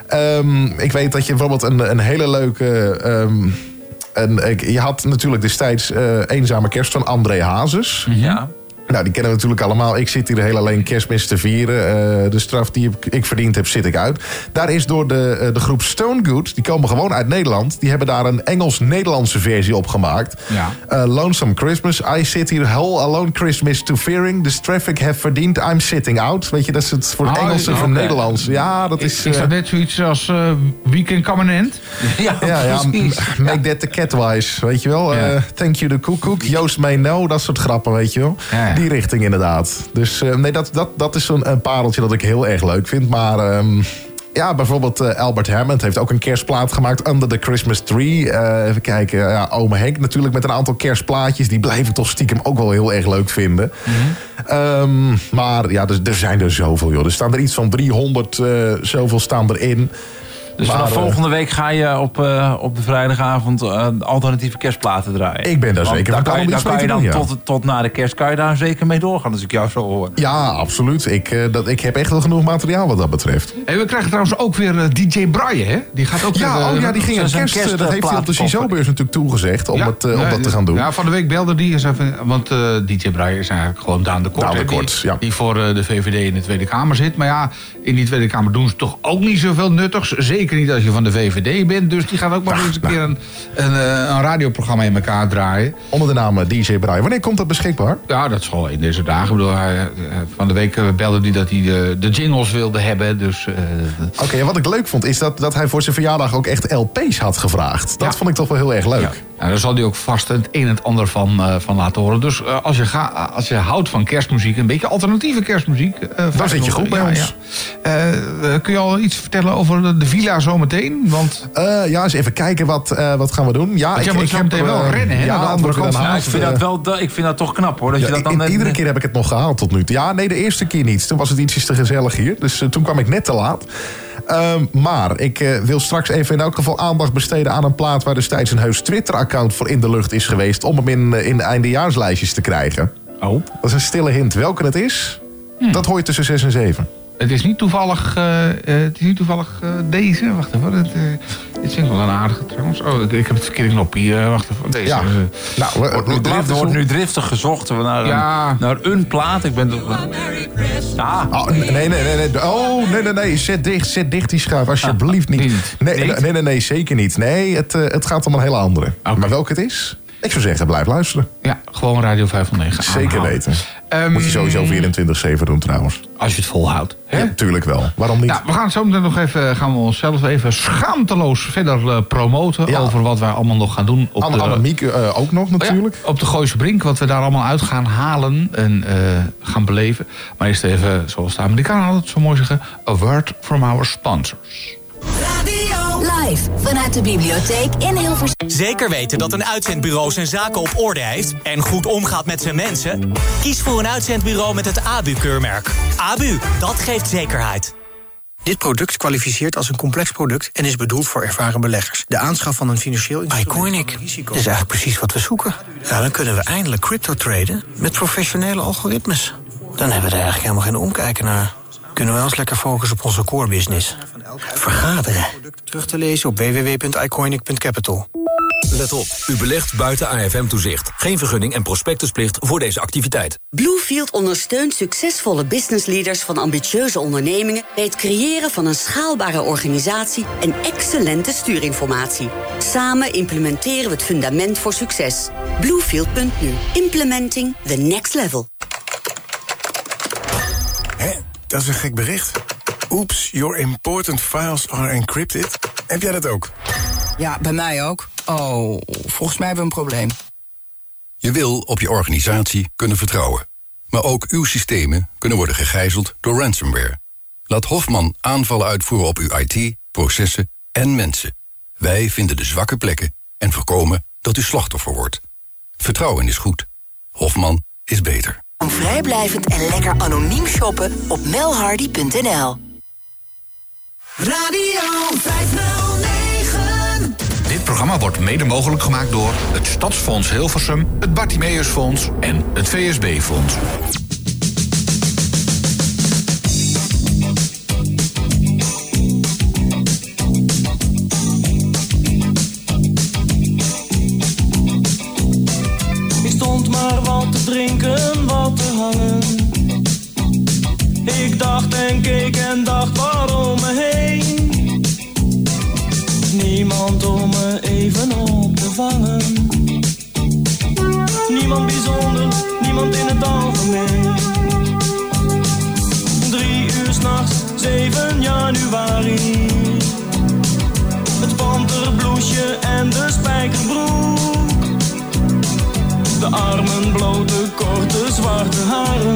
Ehm, ik weet dat je bijvoorbeeld een, een hele leuke... ehm, ik- je had natuurlijk destijds Eenzame Kerst van André Hazes. Ja. Nou, die kennen we natuurlijk allemaal. Ik zit hier heel alleen kerstmis te vieren. Eh, de straf die ik, ik verdiend heb, zit ik uit. Daar is door de, eh, de groep Stone Good, die komen gewoon uit Nederland. Die hebben daar een Engels-Nederlandse versie op gemaakt. Ja. Eh, Lonesome Christmas. I sit here whole alone Christmas to fearing. This traffic have verdiend. I'm sitting out. Weet je, dat is het voor het Oh, Engels en voor het Nederlands. Ja, dat is... Is eh, dat net zoiets als eh, Weekend Come an End? Ja, ja, ja, make that the catwise, weet je wel. Eh, thank you the koekoek, Joost may know, dat soort grappen, weet je wel. Ja. Die richting inderdaad. Dus eh, nee, dat, dat, dat is een pareltje dat ik heel erg leuk vind. Maar ehm, ja, bijvoorbeeld eh, Albert Hammond heeft ook een kerstplaat gemaakt, Under the Christmas Tree. Eh, even kijken, ja, Ome Henk natuurlijk met een aantal kerstplaatjes. Die blijf ik toch stiekem ook wel heel erg leuk vinden. Ehm, maar ja, er, er zijn er zoveel, joh. Er staan er iets van 300, eh, zoveel staan erin. Dus Maar, vanaf eh, volgende week ga je op, eh, op de vrijdagavond eh, alternatieve kerstplaten draaien. Ik ben daar Want zeker daar van kan je, daar kan je mee dan tot, tot na de kerst kan je daar zeker mee doorgaan, als ik jou zo hoor. Ja, absoluut. Ik, eh, dat, ik heb echt wel genoeg materiaal wat dat betreft. En we krijgen trouwens ook weer DJ Brian, hè? Die gaat ook Ja, weer, oh ja, die ging een kerst, dat heeft hij op de CISO-beurs natuurlijk toegezegd om, Ja, het, om dat te gaan doen. Ja, van de week belde die. en zei van- Want eh, DJ Brian is eigenlijk gewoon Daan de Kort. Daan de hè, die- Kort, ja. Die voor de VVD in de Tweede Kamer zit. Maar ja, in die Tweede Kamer doen ze toch ook niet zoveel nuttigs. Zeker niet als je van de VVD bent. Dus die gaat ook maar eens een keer een, een, eh, een radioprogramma in elkaar draaien. Onder de naam eh, DJ Brian. Wanneer komt dat beschikbaar? Ja, dat is gewoon in deze dagen. Ik bedoel, hij, eh, van de week belde hij dat hij de, de jingles wilde hebben. Dus Oké, en wat ik leuk vond is dat, dat hij voor zijn verjaardag ook echt LP's had gevraagd. Dat vond ik toch wel heel erg leuk. Ja, daar zal hij ook vast het een en het ander van, eh, van laten horen. Dus eh, als, je ga, als je houdt van kerstmuziek, een beetje alternatieve kerstmuziek... eh, vaak zit je goed bij ja, ons. ja. Kun je al iets vertellen over de, de villa zometeen? Want Eh, ja, eens even kijken wat, eh, wat gaan we doen. Ja, jij moet zo heb, meteen wel rennen, hè, naar de Ja, andere kant van- Haag, ik, vind dat wel, dat- ik vind dat toch knap hoor. Dat Ja, je dat dan i- net- iedere keer heb ik het nog gehaald tot nu toe. Ja, nee, de eerste keer niet. Toen was het ietsjes te gezellig hier. Dus toen kwam ik net te laat. Ehm, maar ik eh, wil straks even in elk geval aandacht besteden aan een plaat... waar destijds een heus Twitter-account voor in de lucht is geweest... om hem in, eh, in de eindejaarslijstjes te krijgen. Oh. Dat is een stille hint. Welke het is, dat hoor je tussen 6 en 7. Het is niet toevallig, eh, eh, het is niet toevallig eh, deze. Wacht even. Het, eh, dit vind ik wel een aardige trouwens. Oh, ik, ik heb het verkeerde knopje hier. Wacht even. Deze. Ja. Nou, we- wordt nu, drift, wordt nu driftig gezocht naar, Ja. een, naar een plaat. Ik ben toch... Ja, Oh, nee, nee, nee, nee. Oh, nee, nee, nee. Zet dicht, zet dicht die schuif. Alsjeblieft niet. Niet. Nee, nee, nee, nee, zeker niet. Nee, het, het gaat om een hele andere. Maar welke het is? Ik zou zeggen, blijf luisteren. ja, gewoon Radio 509 Zeker weten. Ehm, Moet je sowieso 24-7 doen trouwens. Als je het volhoudt. Hè? Ja, tuurlijk wel. Waarom niet? Ja, we gaan zo meteen nog even, gaan we onszelf even schaamteloos verder eh, promoten Ja. over wat wij allemaal nog gaan doen. Op Anne, de, Annemiek eh, ook nog Oh ja, natuurlijk. op de Gooise Brink, wat we daar allemaal uit gaan halen en eh, gaan beleven. Maar eerst even, zoals de Amerikanen altijd zo mooi zeggen, a word from our sponsors. Live vanuit de bibliotheek in Hilversum. Zeker weten dat een uitzendbureau zijn zaken op orde heeft en goed omgaat met zijn mensen? Kies voor een uitzendbureau met het ABU-keurmerk. ABU, dat geeft zekerheid. Dit product kwalificeert als een complex product en is bedoeld voor ervaren beleggers. De aanschaf van een financieel instrument... Iconic, dat is eigenlijk precies wat we zoeken. Ja, dan kunnen we eindelijk crypto traden met professionele algoritmes. Dan hebben we er eigenlijk helemaal geen omkijken naar. Kunnen we ons lekker focussen op onze core business. Vergaderen. Terug te lezen op www.iconic.capital. Let op, u belegt buiten AFM-toezicht. Geen vergunning en prospectusplicht voor deze activiteit. Bluefield ondersteunt succesvolle businessleaders van ambitieuze ondernemingen bij het creëren van een schaalbare organisatie en excellente stuurinformatie. Samen implementeren we het fundament voor succes. Bluefield.nu. Implementing the next level. Dat is een gek bericht. Oeps, your important files are encrypted. Heb jij dat ook? Ja, bij mij ook. Oh, volgens mij hebben we een probleem. Je wil op je organisatie kunnen vertrouwen. Maar ook uw systemen kunnen worden gegijzeld door ransomware. Laat Hofman aanvallen uitvoeren op uw IT, processen en mensen. Wij vinden de zwakke plekken en voorkomen dat u slachtoffer wordt. Vertrouwen is goed. Hofman is beter. Vrijblijvend en lekker anoniem shoppen op melhardy.nl. Radio 509. Dit programma wordt mede mogelijk gemaakt door het Stadsfonds Hilversum, het Bartimeusfonds en het VSB-fonds. Drinken wat te hangen. Ik dacht en keek en dacht waarom me heen. Niemand om me even op te vangen. Niemand bijzonder, niemand in het algemeen. Drie uur s'nachts, 7 januari. Het panterbloesje en de spijkerbroek. De armen blote, korte, zwarte haren.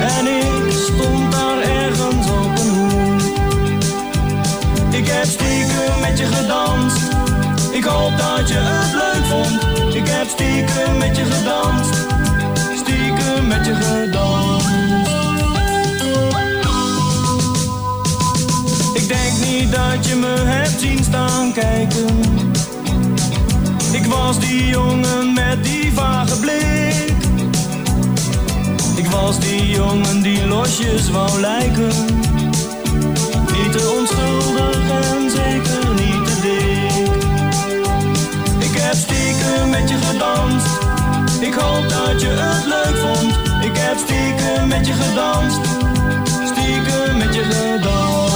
En ik stond daar ergens op een hoek. Ik heb stiekem met je gedanst. Ik hoop dat je het leuk vond. Ik heb stiekem met je gedanst. Stiekem met je gedanst. Ik denk niet dat je me hebt zien staan kijken. Ik was die jongen met die vage blik. Ik was die jongen die losjes wou lijken. Niet te onschuldig en zeker niet te dik. Ik heb stiekem met je gedanst. Ik hoop dat je het leuk vond. Ik heb stiekem met je gedanst. Stiekem met je gedanst.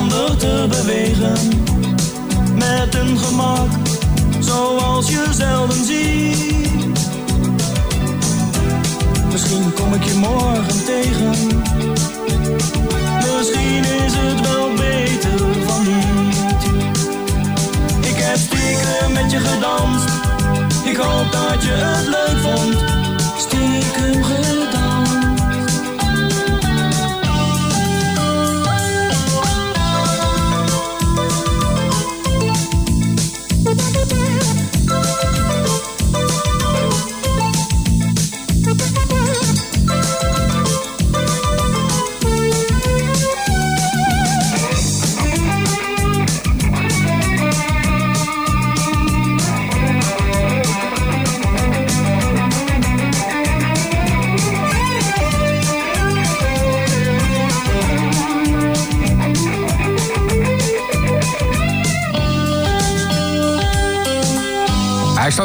Zonder te bewegen. Met een gemak zoals je zelden ziet. Misschien kom ik je morgen tegen. Misschien is het wel beter van niet. Ik heb stiekem met je gedanst. Ik hoop dat je het leuk vond.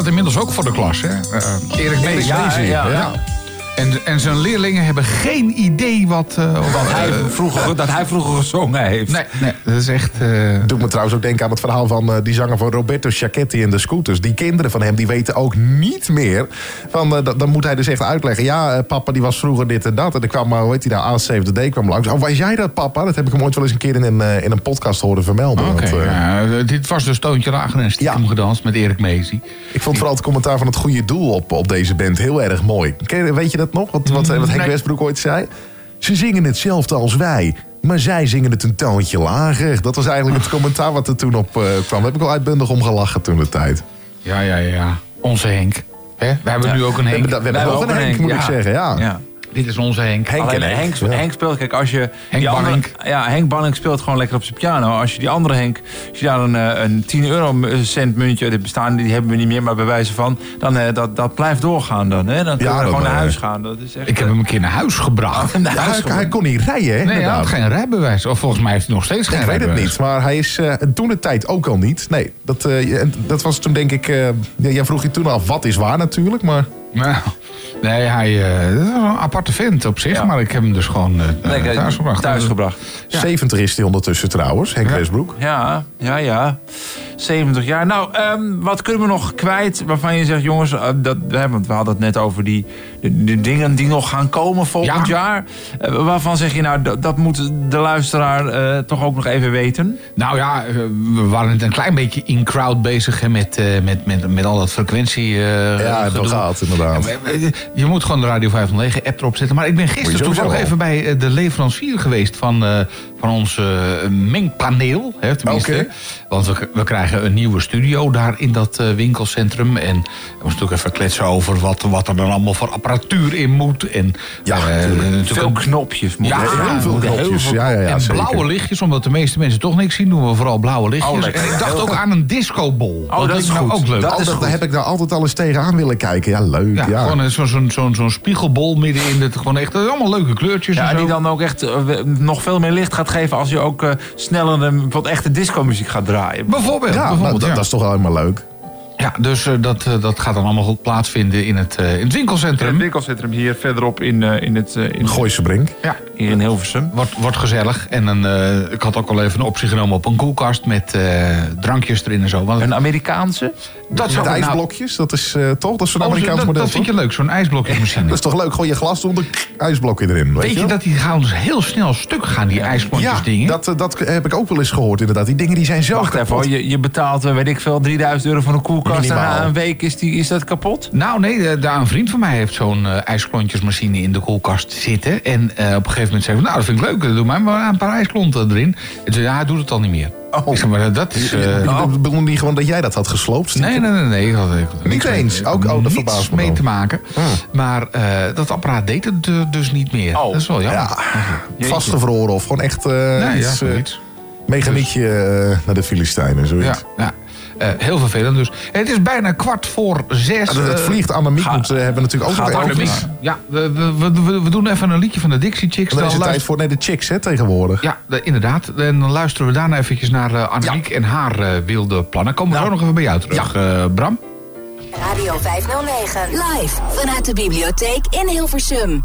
Inmiddels ook voor de klas, hè? Eh, Erik Mees. Ja, ja, ja. En, en zijn leerlingen hebben geen idee wat... eh, Wat hij eh, vroeger, dat hij vroeger gezongen heeft. Nee, nee, dat is echt... eh, Doet me trouwens ook denken aan het verhaal van eh, die zanger van Roberto Sciacchetti en de Scooters. Die kinderen van hem, die weten ook niet meer. Van, eh, dan- moet hij dus echt uitleggen. Ja, eh, papa die was vroeger dit en dat. En dan kwam, maar hoe heet hij nou, A7D kwam langs. Oh, was jij dat, papa? Dat heb ik hem ooit wel eens een keer in een, in een podcast horen vermelden. Oké, dit was dus Toontje Lager en stiekem gedanst met Erik Meesie. Ik vond vooral het commentaar van het goede doel op, op deze band heel erg mooi. Weet je dat nog? Wat, wat, wat Henk Nee. Westbroek ooit zei? Ze zingen hetzelfde als wij. Maar zij zingen het een toontje lager. Dat was eigenlijk het commentaar wat er toen op eh, kwam. Daar heb ik wel uitbundig om gelachen toen de tijd. Ja, ja, ja. Onze Henk. Hè? We hebben nu ook een We Henk. hebben, we hebben ook een Henk, moet ik zeggen. Ja. Ja. Dit is onze Henk. Alleen Henk, Henk speelt, kijk, als je... Henk die andere-. Ja, Henk Banning speelt gewoon lekker op zijn piano. Als je die andere Henk, als je daar een, eh, een 10 euro cent muntje, die bestaan, die hebben we niet meer, maar bij wijze van, dan eh, dat, dat blijft doorgaan dan. Hè? Dan kun je Ja, gewoon naar eh, huis gaan. Dat is echt, Ik heb hem een keer naar huis gebracht. naar Ja, huis hij, hij kon niet rijden, hè? Nee, hij inderdaad. had geen rijbewijs. Of volgens mij heeft hij nog steeds geen Ik weet het rijbewijs. niet, maar hij is eh, toen de tijd ook al niet. Nee, dat, eh, dat was toen denk ik... eh, ja, jij vroeg je toen af, wat is waar natuurlijk, maar... Nou, nee, hij eh, dat is een aparte vent op zich. Maar ik heb hem dus gewoon eh Lekker thuis gebracht. thuis gebracht. 70 is hij ondertussen trouwens, Henk Westbroek. Ja, ja, ja. 70 jaar. Nou, ehm, wat kunnen we nog kwijt waarvan je zegt, jongens, eh, dat, hè, want we hadden het net over die de, de dingen die nog gaan komen volgend jaar. Eh, waarvan zeg je, nou, dat, dat moet de luisteraar eh, toch ook nog even weten? Nou ja, we waren net een klein beetje in crowd bezig hè, met, eh, met, met, met al dat frequentie. eh, Ja, gehad, inderdaad. Je moet gewoon de Radio 509 app erop zetten. Maar ik ben Moet gisteren toevallig even bij eh, de leverancier geweest van, eh, van ons eh, mengpaneel. Hè, tenminste. Oké. Want we, we krijgen een nieuwe studio daar in dat eh, winkelcentrum. En we moesten natuurlijk even kletsen over wat, wat er dan allemaal voor apparatuur in moet. En, ja, Veel knopjes moeten Ja, heel veel Moeten heel knopjes. veel- Ja, ja, ja, en zeker. blauwe lichtjes, omdat de meeste mensen toch niks zien, doen we vooral blauwe lichtjes. Oh, en ik dacht ook goed. aan een discobol. Oh, dat is nou goed. ook leuk. Dat, dat, daar heb ik daar altijd al eens tegenaan willen kijken. Ja, leuk. Ja, Ja, gewoon zo'n zo'n zo'n zo'n spiegelbol midden in het. Gewoon echt eh, allemaal leuke kleurtjes. Ja, en die dan ook echt eh, nog veel meer licht gaat geven als je ook eh, sneller een, wat echte disco-muziek gaat draaien. Bijvoorbeeld. Ja, bijvoorbeeld, nou, dat, ja. dat is toch wel helemaal leuk. Ja, dus eh, dat, eh, dat gaat dan allemaal goed plaatsvinden in het, eh, in het winkelcentrum. Het winkelcentrum hier verderop in, eh, in het... in Gooise Brink. Ja. Hier in Hilversum. Wordt, wordt gezellig. En een, eh, ik had ook al even een optie genomen op een koelkast met eh, drankjes erin en zo. Want Een Amerikaanse? dat zou Met nou- ijsblokjes, dat is eh, toch? Dat is zo'n Oh, Amerikaans dat, model. dat vind je leuk, zo'n ijsblokjesmachine. Dat is toch leuk? Gewoon je glas onder, ijsblokje erin. Weet, Weet je wel? dat die gaan dus heel snel stuk gaan, die ijsklontjes Ja, dingen? dat, dat heb ik ook wel eens gehoord inderdaad. Die dingen die zijn zo Wacht even hoor, je, je betaalt, weet ik veel, 3000 euro voor een koelkast. En Minimaal. na een week is, die, is dat kapot? Nou nee, eh, daar een vriend van mij heeft zo'n eh, ijsklontjesmachine in de koelkast zitten. En eh, op een gegeven moment zei hij, nou dat vind ik leuk, doe mij maar een paar ijsklonten erin. En toen, ja, hij doet het al niet meer. Ik zeg, maar dat is... eh, Ik bedoel niet gewoon dat jij dat had gesloopt? Nee, nee, nee. nee. Ik ik Niet eens? Ook- oh, dat niets verbaast me mee te maken. Hmm. Maar dat apparaat deed het dus niet meer. Dat is wel jammer. Ja, vastgevroren of gewoon echt ja, iets, mechaniekje eh, naar de Filistijnen. Zoiets. Ja, ja. Eh, heel vervelend dus. Het is bijna kwart voor zes. Ja, het eh, vliegt. Annemiek moet, eh, hebben we natuurlijk ook nog. Annemiek. Ja, we, we, we, we- we doen even een liedje van de Dixie Chicks. En dan is het Dan tijd voor nee, de chicks hè, tegenwoordig. Ja, de- inderdaad. En dan luisteren we daarna eventjes naar eh Annemiek en haar wilde plannen. Komen we zo nog even bij jou terug, eh, Bram. Radio 509. Live vanuit de bibliotheek in Hilversum.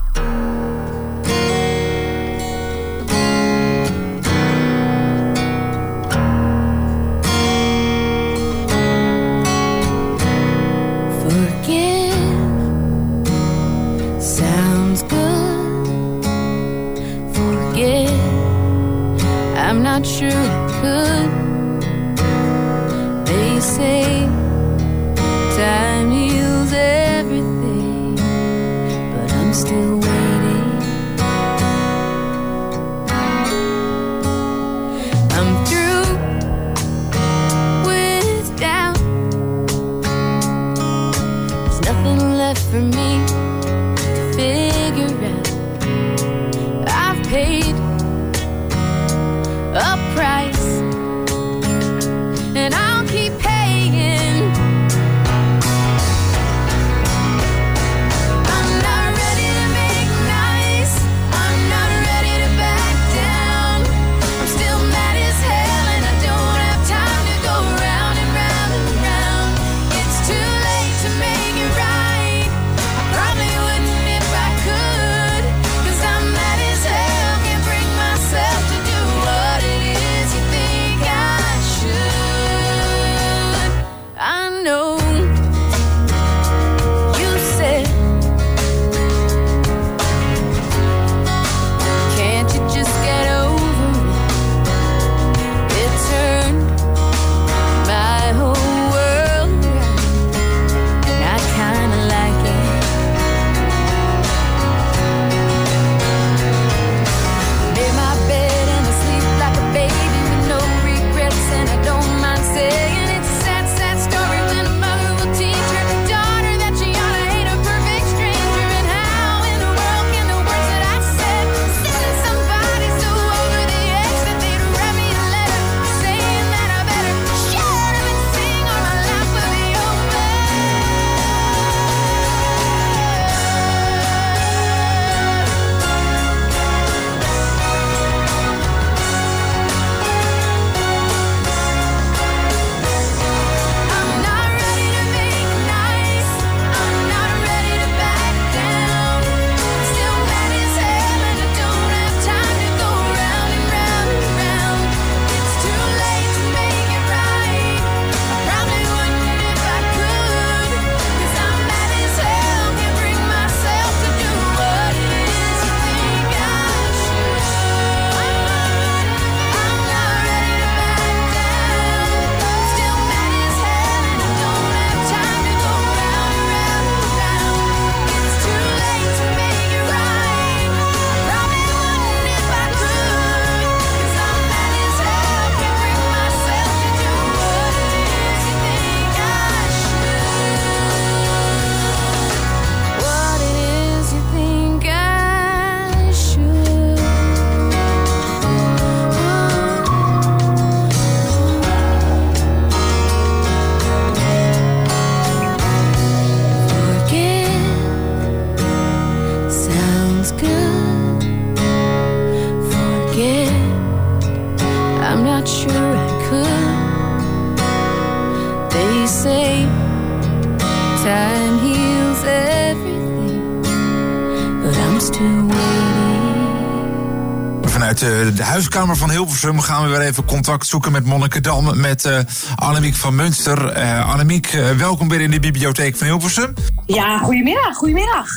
Huiskamer van Hilversum gaan we weer even contact zoeken met Monnikendam. Met eh Annemiek van Munster. Eh Annemiek, eh, welkom weer in de bibliotheek van Hilversum. Ja, goedemiddag, goedemiddag.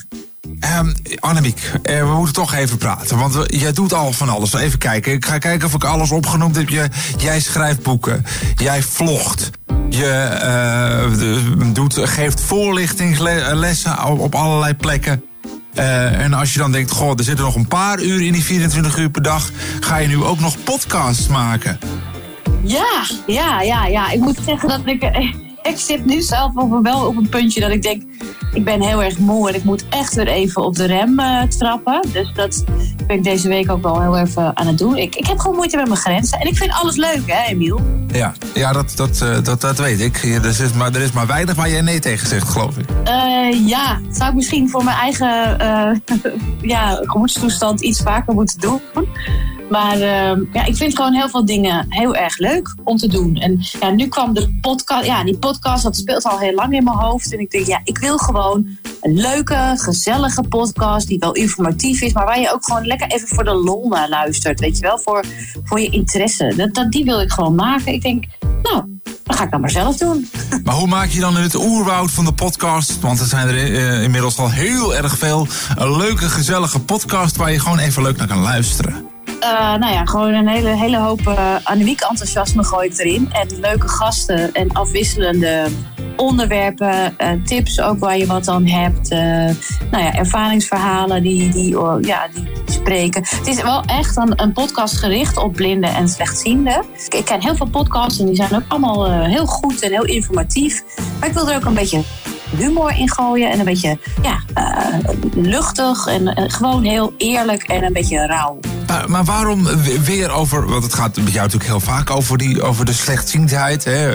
Ehm Annemiek, we moeten toch even praten. Want we- jij doet al van alles. Even kijken. Ik ga kijken of ik alles opgenoemd heb. Je, jij schrijft boeken. Jij vlogt. Je doet, geeft voorlichtingslessen op allerlei plekken. Eh, en als je dan denkt, goh, er zitten nog een paar uur in die 24 uur per dag. Ga je nu ook nog podcasts maken? Ja, ja, ja, ja. Ik moet zeggen dat ik... eh, Ik zit nu zelf wel op een puntje dat ik denk... Ik ben heel erg moe en ik moet echt weer even op de rem eh, trappen. Dus dat ben ik deze week ook wel heel even aan het doen. Ik, ik heb gewoon moeite met mijn grenzen. En ik vind alles leuk, hè, Emiel? Ja, ja dat, dat, eh, dat, dat weet ik. Er is, maar, er is maar weinig waar jij nee tegen zegt, geloof ik. Eh, ja, zou ik misschien voor mijn eigen eh, ja, gemoedstoestand iets vaker moeten doen. Maar eh, ja, ik vind gewoon heel veel dingen heel erg leuk om te doen. En ja, nu kwam de podcast. Ja, die podcast dat speelt al heel lang in mijn hoofd. En ik denk, ja, ik wil gewoon een leuke, gezellige podcast die wel informatief is, maar waar je ook gewoon lekker even voor de lol naar luistert. Weet je wel, voor, voor je interesse. Dat, dat, die wil ik gewoon maken. Ik denk, nou, dat ga ik dan maar zelf doen. Maar hoe maak je dan het oerwoud van de podcast? Want er zijn er eh, inmiddels al heel erg veel. Een leuke, gezellige podcast waar je gewoon even leuk naar kan luisteren. Eh, nou ja, gewoon een hele, hele hoop uh, Annemiek enthousiasme gooi ik erin. En leuke gasten en afwisselende onderwerpen, eh, tips ook waar je wat aan hebt. eh, nou ja, ervaringsverhalen die, die, oh, ja, die spreken. Het is wel echt een, een podcast gericht op blinden en slechtzienden. Ik, ken heel veel podcasts en die zijn ook allemaal eh, heel goed en heel informatief. Maar ik wil er ook een beetje humor in gooien en een beetje ja, luchtig en gewoon heel eerlijk en een beetje rauw. Maar, maar waarom we- weer over... Want het gaat met jou natuurlijk heel vaak over, die, over de slechtziendheid. Hè?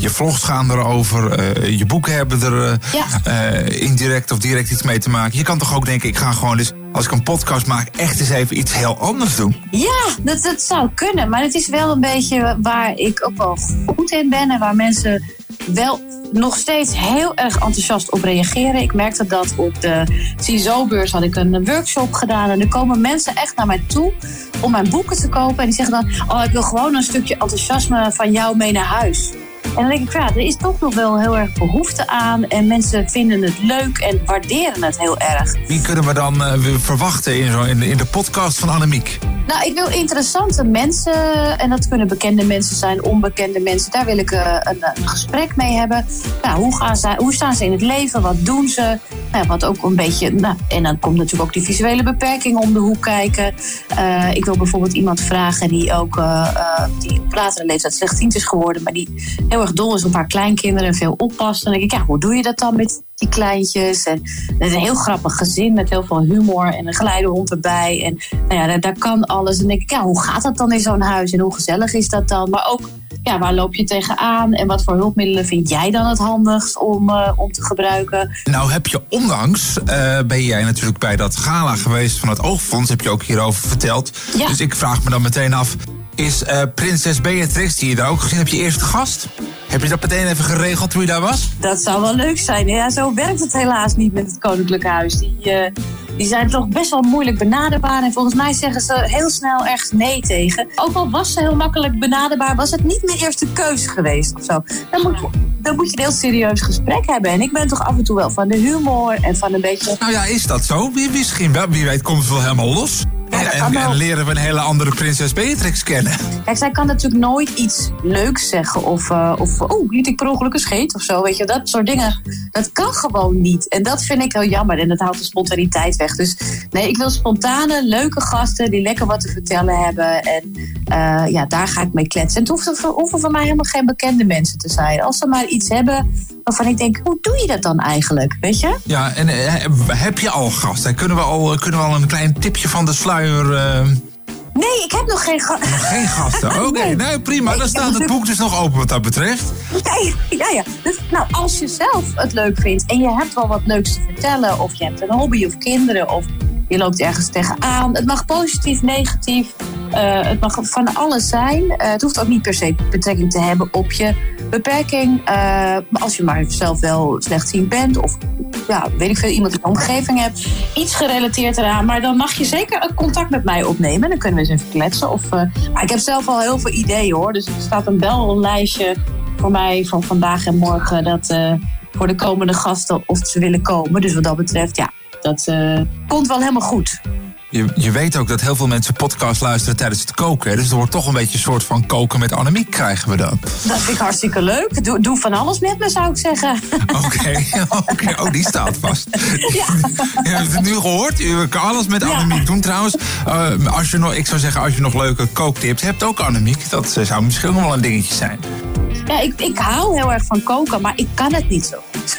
Je vlogs gaan erover, eh, je boeken hebben er eh, eh, indirect of direct iets mee te maken. Je kan toch ook denken, ik ga gewoon dus, als ik een podcast maak, echt eens even iets heel anders doen. Ja, dat, dat zou kunnen. Maar het is wel een beetje waar ik ook wel goed in ben. En waar mensen wel nog steeds heel erg enthousiast op reageren. Ik merkte dat op de CISO-beurs had ik een workshop gedaan. En er komen mensen echt naar mij toe om mijn boeken te kopen. En die zeggen dan, oh, ik wil gewoon een stukje enthousiasme van jou mee naar huis. En dan denk ik, ja, er is toch nog wel heel erg behoefte aan. En mensen vinden het leuk en waarderen het heel erg. Wie kunnen we dan eh, verwachten in, zo, in, de, in de podcast van Annemiek? Nou, ik wil interessante mensen, en dat kunnen bekende mensen zijn, onbekende mensen. Daar wil ik eh, een, een gesprek mee hebben. Nou, hoe, gaan ze, hoe staan ze in het leven? Wat doen ze? Nou, wat ook een beetje. Nou, en dan komt natuurlijk ook die visuele beperking om de hoek kijken. Eh, ik wil bijvoorbeeld iemand vragen die ook eh, eh, die op latere leeftijd slechtziend is geworden, maar die heel erg dol is op haar kleinkinderen en veel oppast. Dan denk ik, ja, hoe doe je dat dan met die kleintjes? En het is een heel grappig gezin met heel veel humor en een geleidehond erbij. En nou ja, daar, daar kan alles. En dan denk ik, ja, hoe gaat dat dan in zo'n huis? En hoe gezellig is dat dan? Maar ook, ja, waar loop je tegenaan? En wat voor hulpmiddelen vind jij dan het handigst om, eh, om te gebruiken? Nou heb je onlangs, eh, ben jij natuurlijk bij dat gala geweest van het Oogfonds, heb je ook hierover verteld. Ja. Dus ik vraag me dan meteen af, is eh, prinses Beatrix, die je daar ook gezien hebt, je eerste gast? Heb je dat meteen even geregeld toen je daar was? Dat zou wel leuk zijn. Ja, zo werkt het helaas niet met het Koninklijk Huis. Die, eh, die zijn toch best wel moeilijk benaderbaar. En volgens mij zeggen ze heel snel ergens nee tegen. Ook al was ze heel makkelijk benaderbaar, was het niet mijn eerste keus geweest of zo. Dan moet, dan moet je een heel serieus gesprek hebben. En ik ben toch af en toe wel van de humor en van een beetje. Nou ja, is dat zo? Wie, misschien wel, wie weet komt het wel helemaal los. En, en, en leren we een hele andere prinses Beatrix kennen. Kijk, zij kan natuurlijk nooit iets leuks zeggen. Of, eh, of oh, liet ik per ongeluk een scheet of zo. Weet je, dat soort dingen. Dat kan gewoon niet. En dat vind ik heel jammer. En dat houdt de spontaniteit weg. Dus nee, ik wil spontane, leuke gasten die lekker wat te vertellen hebben. En eh, ja, daar ga ik mee kletsen. En het hoeft voor, hoeven voor mij helemaal geen bekende mensen te zijn. Als ze maar iets hebben waarvan ik denk, hoe doe je dat dan eigenlijk? Weet je? Ja, en eh, heb je al gasten? Kunnen we al, kunnen we al een klein tipje van de sluier... eh, Nee, ik heb nog geen gasten. Nog geen gasten? Oké, nee, prima. Dan staat het boek dus nog open wat dat betreft. Nee, ja, ja. Dus, nou, als je zelf het leuk vindt en je hebt wel wat leuks te vertellen, of je hebt een hobby of kinderen, of je loopt ergens tegenaan. Het mag positief, negatief. Eh, het mag van alles zijn. Eh, het hoeft ook niet per se betrekking te hebben op je beperking. Eh, als je maar zelf wel slechtziend bent of ja, weet ik veel, iemand in je omgeving hebt, iets gerelateerd eraan. Maar dan mag je zeker contact met mij opnemen. Dan kunnen we eens even kletsen. Of, ik heb zelf al heel veel ideeën hoor. Dus er staat een bellijstje voor mij van vandaag en morgen. Dat voor de komende gasten of ze willen komen. Dus wat dat betreft, ja, dat komt wel helemaal goed. Je, je weet ook dat heel veel mensen podcast luisteren tijdens het koken. hè? Dus er wordt toch een beetje een soort van koken met Annemiek krijgen we dan. Dat vind ik hartstikke leuk. Doe, doe van alles met me, zou ik zeggen. Oké, oké. Oh, die staat vast. Ja. Je hebt het nu gehoord. Je kan alles met Annemiek doen. Trouwens, eh, als je nog, ik zou zeggen, als je nog leuke kooktips hebt, ook Annemiek. Dat eh, zou misschien nog wel een dingetje zijn. Ja, ik, ik hou heel erg van koken, maar ik kan het niet zo goed.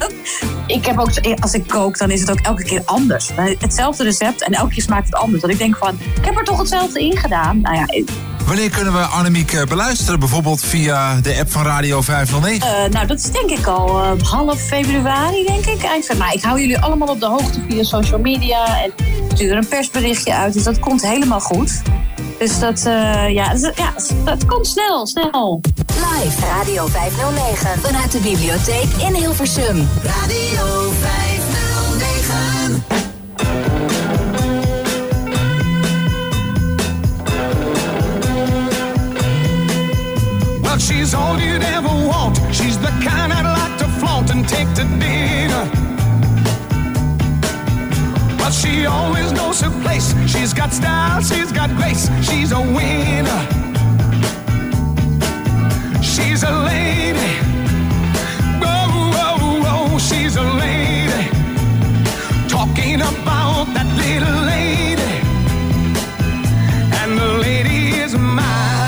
ik heb ook, als ik kook, dan is het ook elke keer anders. Hetzelfde recept en elke keer smaakt het anders. Dat ik denk van, ik heb er toch hetzelfde in gedaan. Nou ja, Wanneer kunnen we Annemiek eh, beluisteren? Bijvoorbeeld via de app van Radio 509? eh, nou, dat is denk ik al eh, half februari, denk ik. Eind van, maar ik hou jullie allemaal op de hoogte via social media. En stuur een persberichtje uit. Dus dat komt helemaal goed. Dus dat, eh, ja, dat, ja, dat komt snel, snel. Live Radio 509 vanuit de bibliotheek in Hilversum. Radio 509. Well, she's all you'd ever want. She's the kind I'd like to flaunt and take to dinner. But she always knows her place. She's got style, she's got grace. She's a winner. She's a lady. Whoa, whoa, whoa, she's a lady. Talking about that little lady. And the lady is mine.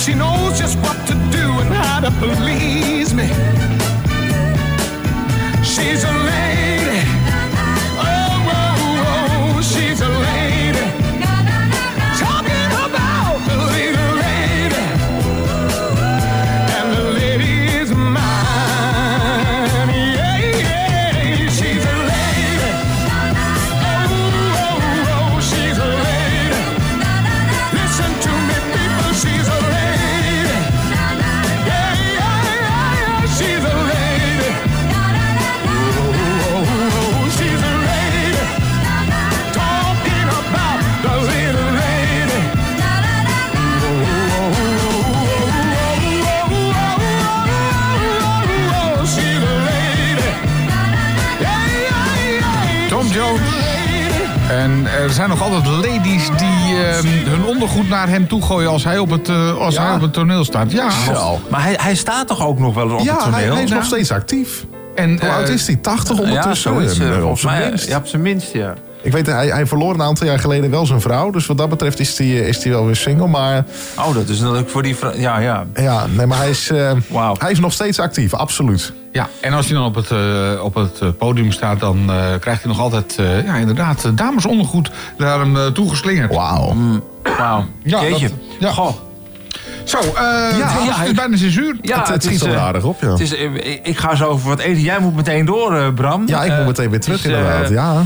She knows just what to do and how to please naar hem toe gooien als hij op het, eh, als hij op het toneel staat. Ja. Maar hij, hij staat toch ook nog wel op Ja, het toneel? hij, hij is nog steeds actief. En, Hoe oud eh, is hij? 80 ondertussen? Ja, zoiets, Eh, op zijn minst. ja, op zijn minst, ja. Ik weet, hij, hij verloor een aantal jaar geleden wel zijn vrouw. Dus wat dat betreft is hij is die wel weer single. Maar Oh, dat is natuurlijk voor die vrouw... Ja, ja. ja, nee, maar hij is, eh, hij is nog steeds actief, absoluut. Ja, en als hij dan op het, eh, op het eh, podium staat, dan eh, krijgt hij nog altijd, eh, ja, inderdaad, damesondergoed naar hem uh, toegeslingerd. Wauw. Wauw. Ja, Jeetje. dat- ja. Goh. Zo, eh Ja, het, ja, is bijna zes uur. Ja, het, het schiet er aardig op, ja. Het is, ik- ik ga zo over wat eten. Jij moet meteen door, eh, Bram. Ja, ik moet meteen weer terug is, inderdaad, ja.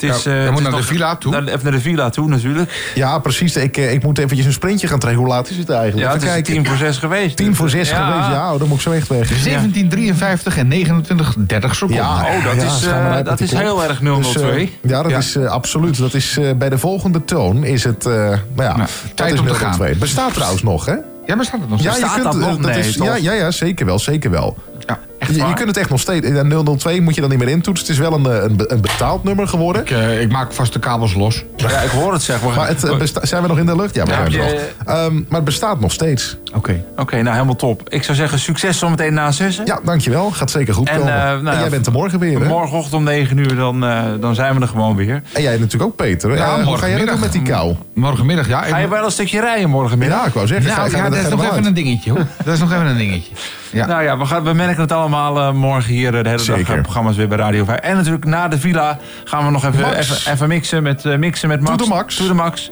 Het is, Ja, eh, je moet naar de villa toe. Naar, even naar de villa toe natuurlijk. Ja, precies. Ik, eh, ik moet eventjes een sprintje gaan trekken. Hoe laat is het eigenlijk? Ja, het Even is kijken. tien voor zes geweest. Tien voor zes Ja. geweest. Ja, oh, dan moet ik zo echt weg. 1753 en 29, 30 seconden. Ja, Oh, dat ja, is, eh, uit dat is heel erg 002. Dus, eh, ja, dat Ja. is eh, absoluut. Dat is eh, bij de volgende toon is het. eh nou ja, dat tijd is om te 002. gaan. Bestaat trouwens nog, hè? Ja, bestaat het nog? Ja, je kunt, dat nog? Nee, is, ja, ja, zeker wel, zeker wel. Ja, je, je kunt het echt nog steeds. In 002 moet je dan niet meer intoetsen. Het is wel een, eh, een, een betaald nummer geworden. Ik, eh, ik maak vast de kabels los. Ja, ik hoor het zeg. Maar het, eh, zijn we nog in de lucht? Ja, we Ja, zijn er nog. Ehm, maar het bestaat nog steeds. Oké. Oké, nou helemaal top. Ik zou zeggen succes zometeen na zessen. Ja, dankjewel. Gaat zeker goed En, komen. nou en ja, jij bent er morgen weer, hè? Morgenochtend om 9 uur, dan, eh, dan zijn we er gewoon weer. En jij natuurlijk ook, Peter. Ja, hoe ga jij doen met die kou? Morgenmiddag, ja. Ga je wel een stukje rijden morgenmiddag? Ja, ik wou zeggen. Ja, ga, ga, ja, ga, dat is nog even een dingetje hoor. Dat is nog even een dingetje. Ja. Nou ja, we, gaan, we merken het allemaal eh, morgen hier eh, de hele dag Zeker. eh, programma's weer bij Radio 5. En natuurlijk na de villa gaan we nog even, even, even mixen met, mixen met Max. To the max. To the max.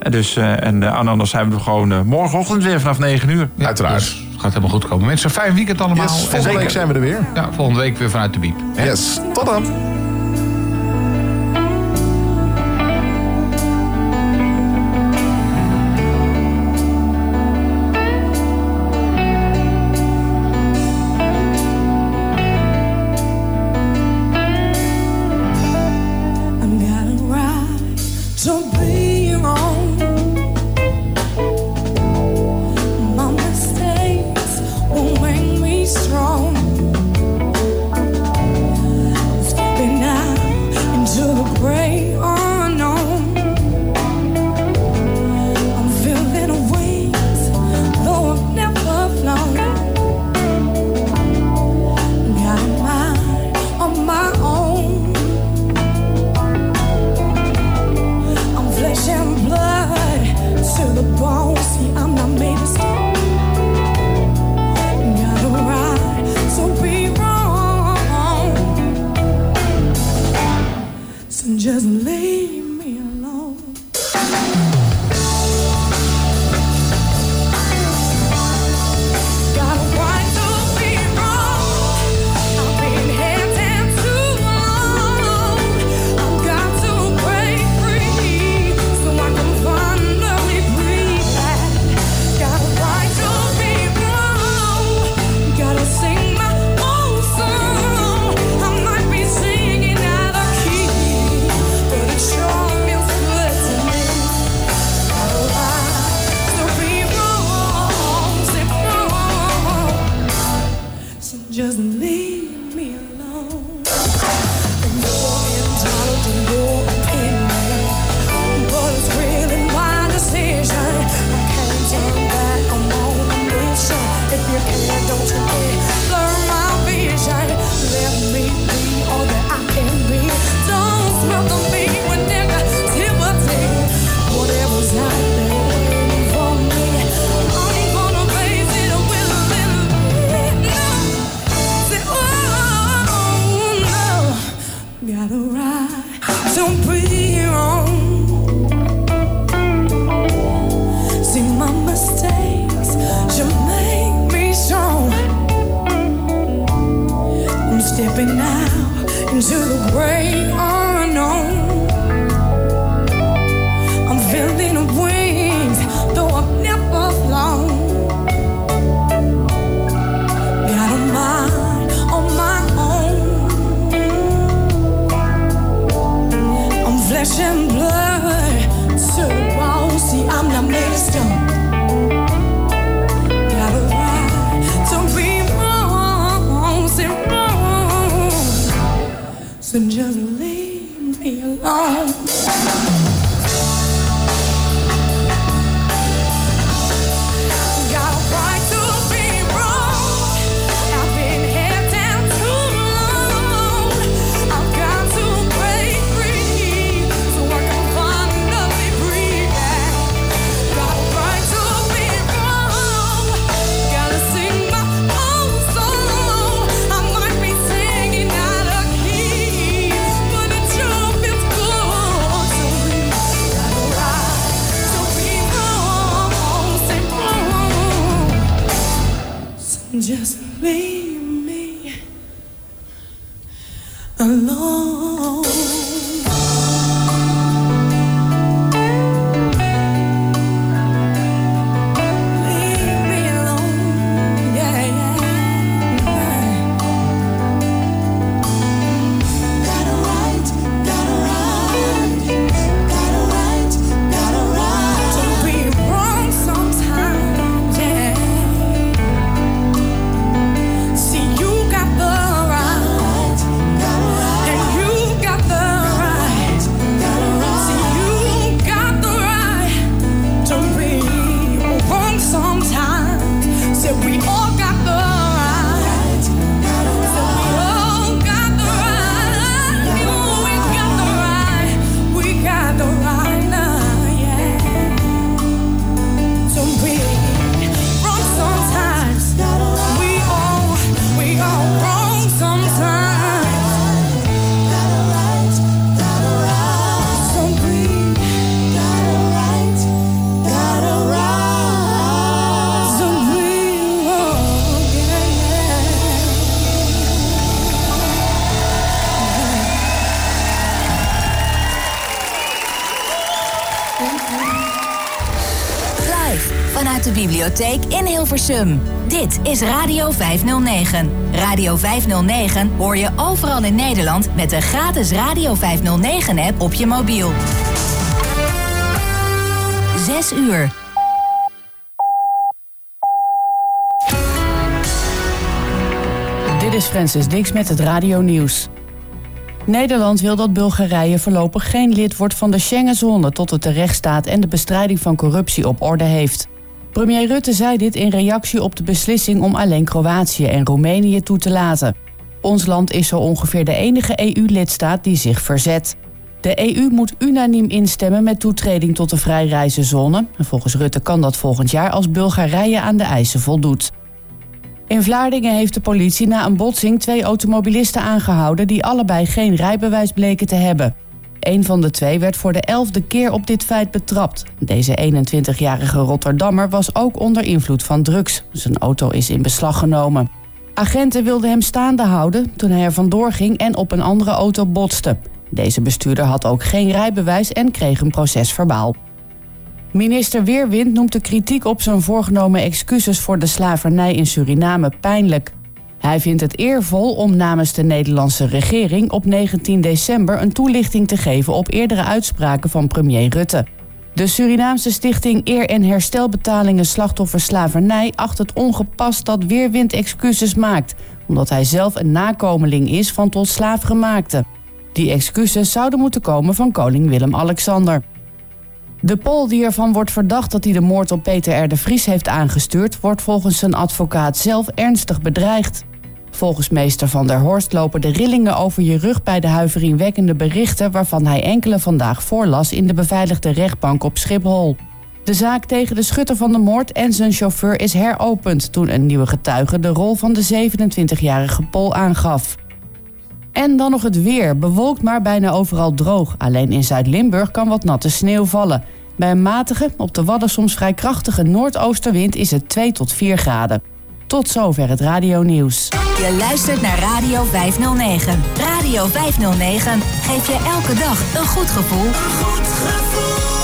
En, dus, en anders zijn we er gewoon morgenochtend weer vanaf 9 uur. Ja, Uiteraard. dus het gaat helemaal goed komen. Mensen, fijn weekend allemaal. Yes, volgende zeker- week zijn we er weer. Ja, volgende week weer vanuit de Biep. Yes, tot dan. Bibliotheek in Hilversum. Dit is Radio 509. Radio 509 hoor je overal in Nederland met de gratis Radio 509-app op je mobiel. 6 uur. Dit is Francis Dix met het Radio Nieuws. Nederland wil dat Bulgarije voorlopig geen lid wordt van de Schengenzone tot het de rechtsstaat en de bestrijding van corruptie op orde heeft. Premier Rutte zei dit in reactie op de beslissing om alleen Kroatië en Roemenië toe te laten. Ons land is zo ongeveer de enige EU-lidstaat die zich verzet. De EU moet unaniem instemmen met toetreding tot de vrijreizenzone. En volgens Rutte kan dat volgend jaar als Bulgarije aan de eisen voldoet. In Vlaardingen heeft de politie na een botsing twee automobilisten aangehouden die allebei geen rijbewijs bleken te hebben. Een van de twee werd voor de elfde keer op dit feit betrapt. Deze 21-jarige Rotterdammer was ook onder invloed van drugs. Zijn auto is in beslag genomen. Agenten wilden hem staande houden toen hij er vandoor ging en op een andere auto botste. Deze bestuurder had ook geen rijbewijs en kreeg een proces verbaal. Minister Weerwind noemt de kritiek op zijn voorgenomen excuses voor de slavernij in Suriname pijnlijk. Hij vindt het eervol om namens de Nederlandse regering op 19 december een toelichting te geven op eerdere uitspraken van premier Rutte. De Surinaamse stichting Eer en Herstelbetalingen Slachtoffers Slavernij acht het ongepast dat Weerwind excuses maakt, omdat hij zelf een nakomeling is van tot slaafgemaakte. Die excuses zouden moeten komen van koning Willem-Alexander. De Pool die ervan wordt verdacht dat hij de moord op Peter R. de Vries heeft aangestuurd, wordt volgens zijn advocaat zelf ernstig bedreigd. Volgens meester Van der Horst lopen de rillingen over je rug bij de huiveringwekkende berichten waarvan hij enkele vandaag voorlas in de beveiligde rechtbank op Schiphol. De zaak tegen de schutter van de moord en zijn chauffeur is heropend toen een nieuwe getuige de rol van de 27-jarige Pol aangaf. En dan nog het weer. Bewolkt maar bijna overal droog. Alleen in Zuid-Limburg kan wat natte sneeuw vallen. Bij een matige, op de Wadden soms vrij krachtige noordoostenwind is het 2 tot 4 graden. Tot zover het Radio Nieuws. Je luistert naar Radio 509. Radio 509 geeft je elke dag een goed gevoel. Goed gevoel.